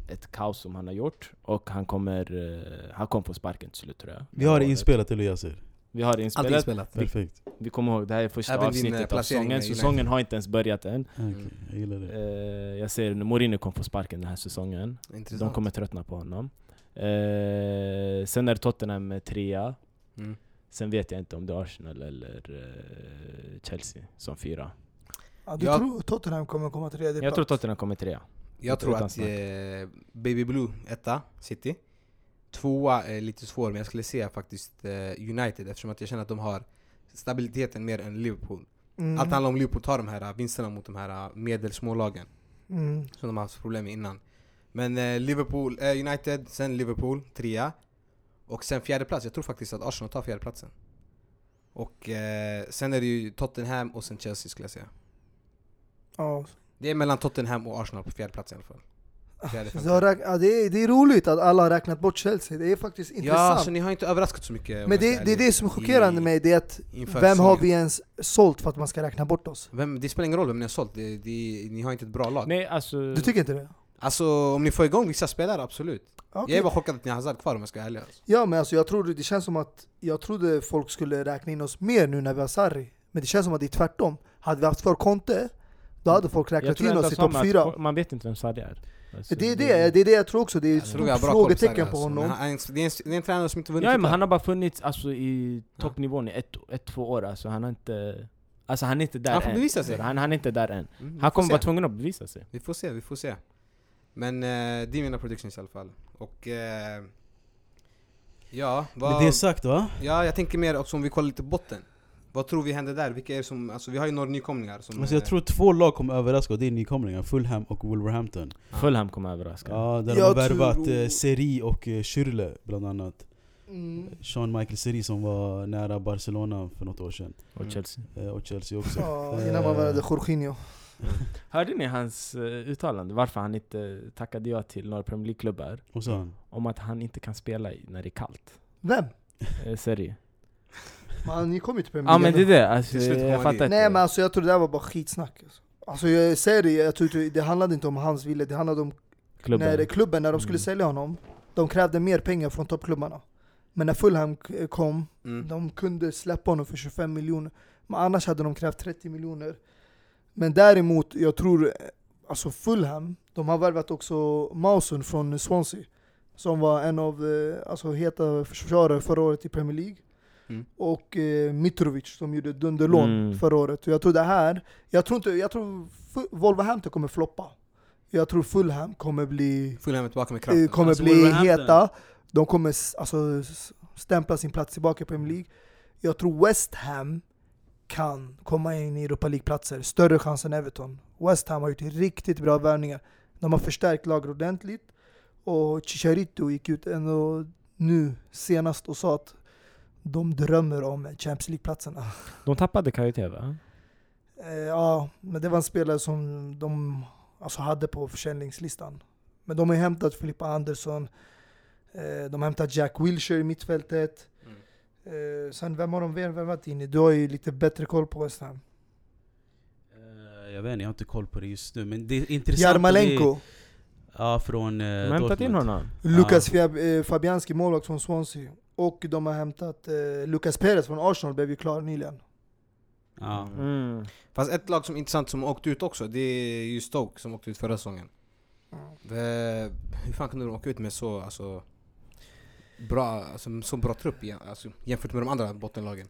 ett kaos som han har gjort. Och han kommer, eh, han kommer få sparken till slut tror jag. Vi har det inspelat eller Yasir? Vi har det Allt inspelat. inspelat. Perfekt. Vi kommer ihåg, det här är första Även din, eh, avsnittet av säsongen. Säsongen har inte ens börjat än. Okej, jag gillar det. Jag ser Mourinho kommer få sparken den här säsongen. Intressant. De kommer tröttna på honom. Eh, sen är Tottenham eh, trea. Mm. Sen vet jag inte om det är Arsenal eller eh, Chelsea som fyra. Ja, du Jag- tror Tottenham kommer komma tredje Jag tror plats? Tottenham kommer trea. Jag tror att eh, Baby Blue etta, City. Tvåa är lite svår, men jag skulle säga faktiskt eh, United eftersom att jag känner att de har stabiliteten mer än Liverpool. Mm. Allt handlar om Liverpool tar de här eh, vinsterna mot de här medelsmålagen Mm. som de har haft problem med innan. Men eh, Liverpool, eh, United, sen Liverpool, trea. Och sen fjärde plats. jag tror faktiskt att Arsenal tar fjärde platsen. Och eh, sen är det ju Tottenham och sen Chelsea skulle jag säga. Ja. Det är mellan Tottenham och Arsenal på fjärde plats i alla fall. Fjärde, jag räk- ja, det, är, det är roligt att alla har räknat bort Chelsea, det är faktiskt Ja, intressant. så ni har inte överraskat så mycket Men det, det är det som är chockerande i- med det, är att inför vem har vi ens sålt för att man ska räkna bort oss? Vem, det spelar ingen roll vem ni har sålt, det, det, ni har inte ett bra lag. Nej alltså... Du tycker inte det? Alltså om ni får igång vissa spelare, absolut. Okej. Jag är bara chockad att ni har Hazard kvar om jag ska vara ärlig alltså. Ja men alltså jag tror det känns som att Jag trodde folk skulle räkna in oss mer nu när vi har Sarri Men det känns som att det är tvärtom Hade vi haft kvar Conte Då hade folk räknat in oss i topp fyra Man vet inte vem Sarri är. Alltså, det, är det, det är det jag tror också, det är ett stort frågetecken på alltså. Men honom han- Det är, en, det är en tränare som inte vunnit Ja men titlar. han har bara funnits alltså, i toppnivån i ett, ett, två år alltså. Han har inte... Alltså han är inte där Han får än. bevisa sig. Han, han är inte där än. Mm, Han får kommer vara tvungen att bevisa sig. Vi får se, vi får se. Men eh, det är mina predictions i alla fall. Och... Eh, ja, vad... Med det sagt va? Ja, jag tänker mer också om vi kollar lite botten. Vad tror vi händer där? Vilka är som... Alltså vi har ju några nykomlingar som... Alltså jag eh, tror två lag kommer överraska och det är nykomlingar, Fulham och Wolverhampton. Fulham kommer överraska. Ja, där de har värvat tror- eh, Seri och eh, Schürrle bland annat. mm. Sean Michael Seri som var nära Barcelona för något år sedan. Och. Chelsea. Och Chelsea också. Ja, innan man värvade Jorginho Hörde ni hans uh, uttalande? Varför han inte tackade ja till några Premier League-klubbar? Och så han. Om att han inte kan spela i, när det är kallt. Vem? Eh, serie. Man, ni kom ju till Premier Ja men det är League. det, alltså, jag fattar inte. Nej men alltså jag tror det där var bara skitsnack alltså. Alltså jag säger det, jag tror inte, det handlade inte om hans vilja, det handlade om Klubben. när klubben, när de skulle Mm. sälja honom De krävde mer pengar från toppklubbarna Men när Fulham kom, Mm. de kunde släppa honom för 25 miljoner Men annars hade de krävt 30 miljoner Men däremot, jag tror, alltså Fulham, de har värvat också Mauson från Swansea Som var en av eh, alltså, heta försvarare förra året i Premier League Mm. Och eh, Mitrovic som gjorde dunderlån Mm. förra året. Och jag tror det här, jag tror inte, jag tror Wolverhampton kommer floppa. Jag tror Fulham kommer bli, Fulham är tillbaka med eh, kommer Alltså, bli heta. De kommer alltså, stämpla sin plats tillbaka i Premier League. Jag tror West Ham kan komma in i Europa League-platser, större chans än Everton. West Ham har gjort riktigt bra värvningar. De har förstärkt laget ordentligt. Och Chicharito gick ut ändå nu senast och sa att de drömmer om Champions League-platserna. De tappade kvalitet va? Eh, ja, men det var en spelare som de alltså, hade på försäljningslistan. Men de har hämtat Filippa Andersson, eh, de har hämtat Jack Wilshere i mittfältet. Mm. Eh, sen vem har de väl värvat in? Du har ju lite bättre koll på West Ham. Eh, jag vet inte, jag har inte koll på det just nu men det är intressant Jarmalenko, Det, ja, från eh, De har hämtat in honom. Lukas Fia- eh, Fabianski, målvakt från Swansea. Och de har hämtat eh, Lucas Perez från Arsenal, blev ju klar nyligen. Ja. Mm. Fast ett lag som är intressant som åkte ut också, det är ju Stoke som åkte ut förra säsongen. Eh, hur fan kunde de åka ut med så, alltså, bra, alltså, så bra trupp igen, alltså, jämfört med de andra bottenlagen?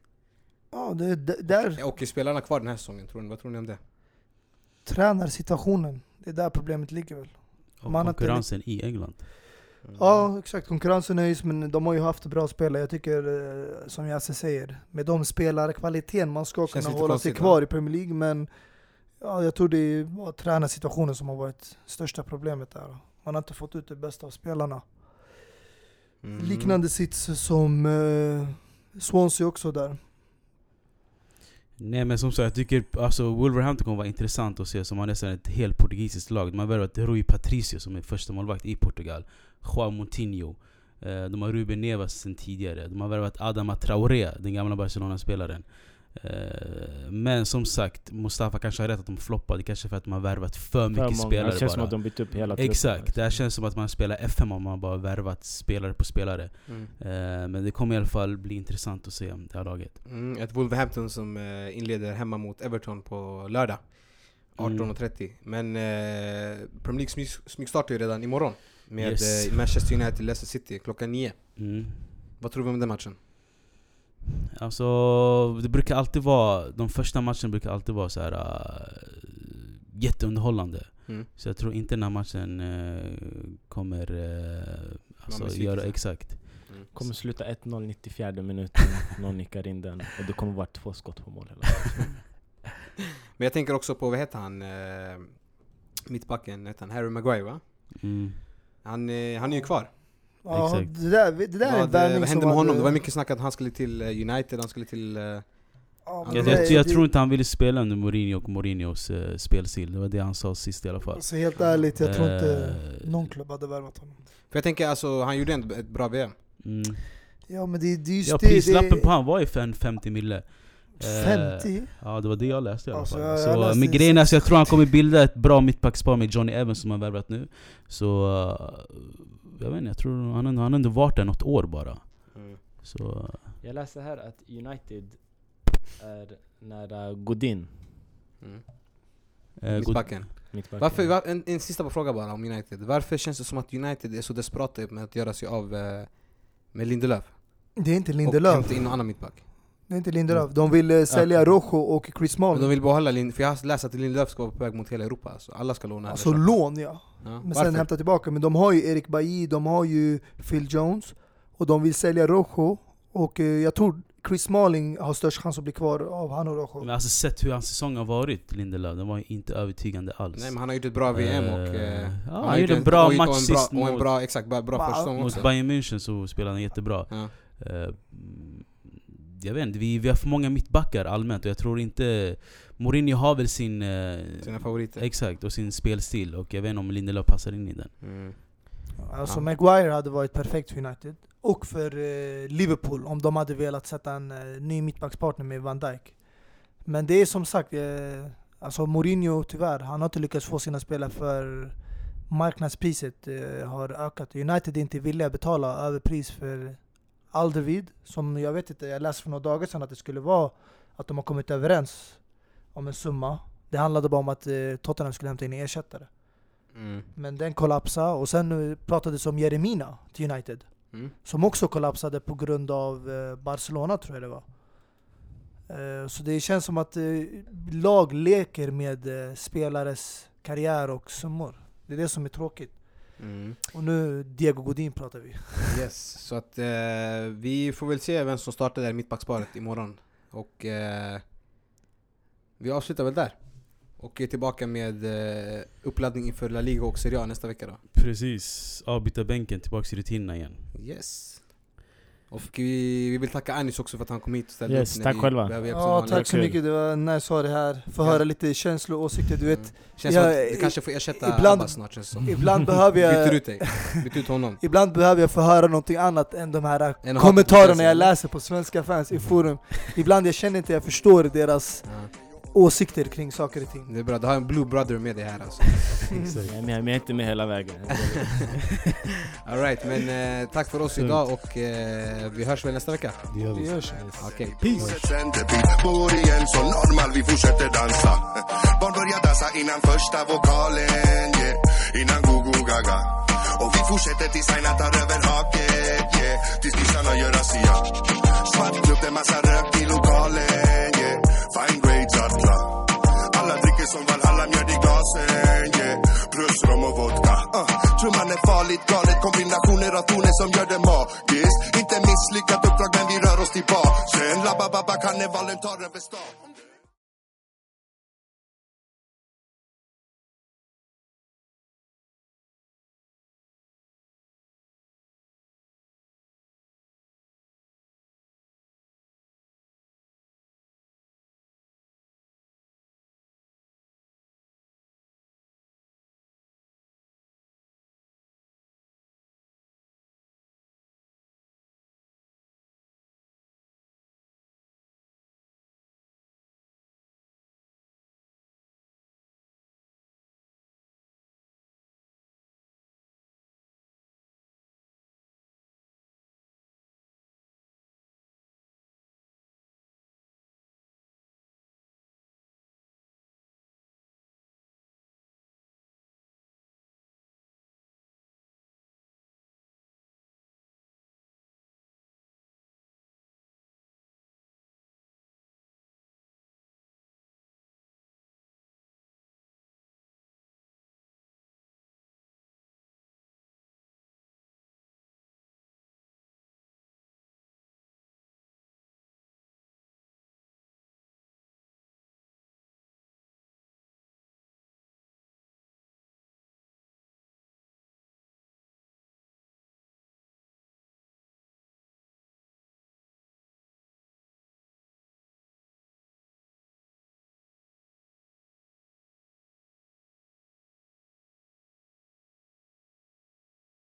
Ja, det, det, där Och är spelarna kvar den här säsongen? Tror ni, vad tror ni om det? tränarsituationen, det är där problemet ligger väl. Och Man konkurrensen i England. Mm. Ja exakt, konkurrensen är just men de har ju haft bra spelare. Jag tycker, eh, som Jasse säger, med de spelarkvaliteten man ska Känns kunna hålla sig kvar i Premier League. Men ja, jag tror det var tränarsituationen som har varit största problemet där. Man har inte fått ut det bästa av spelarna. Mm. Liknande sits som eh, Swansea också där. Nej men som sagt, jag tycker alltså, Wolverhampton kommer vara intressant att se som har nästan ett helt portugisiskt lag. De har värvat Rui Patricio som är första målvakt i Portugal. Joao Moutinho. Eh, De har Ruben Neves sen tidigare. De har värvat Adama Traoré, den gamla Barcelona-spelaren. Eh, Men som sagt, Mustafa kanske har rätt att de floppade. Kanske för att har värvat för För mycket många. spelare Det känns som bara. att de bytt upp hela truppen. Exakt, det här känns som att man spelar FM om man bara värvat spelare på spelare. Mm. Eh, Men det kommer i alla fall bli intressant att se det här laget. Mm, ett Wolverhampton som eh, inleder hemma mot Everton på lördag. Mm. 18.30. Men eh, Premier League smyg, smygstartar ju redan imorgon. Med Yes. Manchester United Leicester City klockan 9. Mm. Vad tror vi om den matchen? Alltså, det brukar alltid vara, de första matcherna brukar alltid vara så här uh, jätteunderhållande. Mm. Så jag tror inte den här matchen eh, kommer uh, alltså, göra exakt. Mm. Kommer sluta 1-0 94 minuten, någon nickar in den och det kommer vara två skott på mål hela. Men jag tänker också på, vad heter han? Eh, mittbacken, heter han Harry Maguire va? Mm. Han, han är ju kvar. Ja, Exakt. det där, det där är en vad, värvning vad som hände med honom? Det var mycket snack att han skulle till eh, United, han skulle till... Eh, Ja, men Jag, det- jag, jag det- tror inte han ville spela under Mourinho och Mourinhos uh, spelstil. Det var det han sa sist i alla fall. Alltså helt ärligt, jag tror inte Eh, någon klubb hade värvat honom. för jag tänker alltså, han gjorde ändå ett bra VM. Mm. Ja men det, det är just Ja, det, prislappen det på han var ju för en 50 mille. Eh, 50? Ja det var det jag läste i alla Alltså, fall. jag- jag så, läste men det grejen är att jag tror han kommer bilda ett bra mittbackspar med Johnny Evans som han värvat nu. Så eh, jag vet inte, jag tror han, har- han har ändå varit där något år bara. Mm. Så Jag läste här att United är nära Godin, Mm. eh, Mittbacken. mittbacken. Varför, var, en, en sista fråga bara om United. Varför känns det som att United är så desperata med att göra sig av eh, med Lindelöf? Det är inte Och Lindelöf. hämta in någon annan mittback. Det är inte Lindelöf. De vill eh, sälja Ja. Rojo och Chris Men de vill behålla Lind, för jag har läst att Lindelöf ska vara på väg mot hela Europa. Alltså. Alla ska låna. Alltså lån ja. Ja. Men Varför? sen hämta tillbaka. Men de har ju Erik Bailly, de har ju Phil Jones. Och de vill sälja Rojo. Och eh, jag tror Chris Smalling har störst chans att bli kvar av han och Rojo. men alltså sett hur hans säsong har varit, Lindelöf, den var ju inte övertygande alls. Nej men han har gjort ett bra VM och... Eh, Eh, ja, har han gjorde en bra och- match och en sist bra, och en mot- bra, exakt, bra, bra Ba- första säsong Mot. Bayern München så spelade han jättebra. Ja. Eh, mm, jag vet inte, vi, vi har för många mittbackar allmänt och jag tror inte... Mourinho har väl sin... eh, Sina favoriter. exakt, och sin spelstil och jag vet inte om Lindelöf passar in i den. Mm. Alltså Ja. Maguire hade varit perfekt för United. Och för eh, Liverpool om de hade velat sätta en eh, ny mittbackspartner med Van Dijk. Men det är som sagt, eh, alltså Mourinho tyvärr, han har inte lyckats få sina spelare för marknadspriset eh, har ökat. United är inte villiga att betala överpris för Alderweireld, som jag vet inte, jag läste för några dagar sedan att det skulle vara att de har kommit överens om en summa. Det handlade bara om att eh, Tottenham skulle hämta in en ersättare. Mm. Men den kollapsade och sen pratades om Jeremina till United. Mm. Som också kollapsade på grund av eh, Barcelona tror jag det var. Eh, Så det känns som att lag leker med spelares karriär och summor. Det är det som är tråkigt. Mm. Och nu Diego Godin pratar vi. Yes, så att eh, vi får väl se vem som startar där i mittbacksparet imorgon. Och eh, vi avslutar väl där. Och är tillbaka med eh, uppladdning inför La Liga och Serie A nästa vecka då. Precis, avbyta bänken, tillbaks i rutinerna igen. Yes. Och vi, vi vill tacka Anis också för att han kom hit och ställde Yes, upp. tack själva. Ja, tack så mycket. Det var nice att ha det här. Få Ja. höra lite känslor och åsikter. Du vet, Mm. Känns Ja, som att du kanske får ersätta ibland- Abbas snart känns som. ibland behöver Byter jag... ut dig. Byt ut honom. Ibland behöver jag få höra någonting annat än de här Än kommentarerna jag läser på svenska fans i forum. Ibland jag känner inte jag förstår deras Ja. Åsikter kring saker och ting. Det är bra, du har en blue brother med dig här alltså. Exakt. Men jag är inte med hela vägen. Alright, men eh, tack för oss idag och eh, vi hörs väl nästa vecka. Det gör Vi vi. gör så. Okej, peace! Centerbil, bor igen så normal, vi fortsätter dansa Barn börjar dansa innan första vokalen, yeah innan go-go gaga Och vi fortsätter tills Aina tar över haket yeah. Tills nissarna gör razzia Svartklubb, det är massa rök i lokalen som Valhalla, mjöd i gasen, yeah. Plus rom och vodka uh. Trumman är farligt galet, kombinationer av toner som gör det magiskt Inte misslyckat uppdrag men vi rör oss tillbaka Sen labba babba karnevalen tar över stan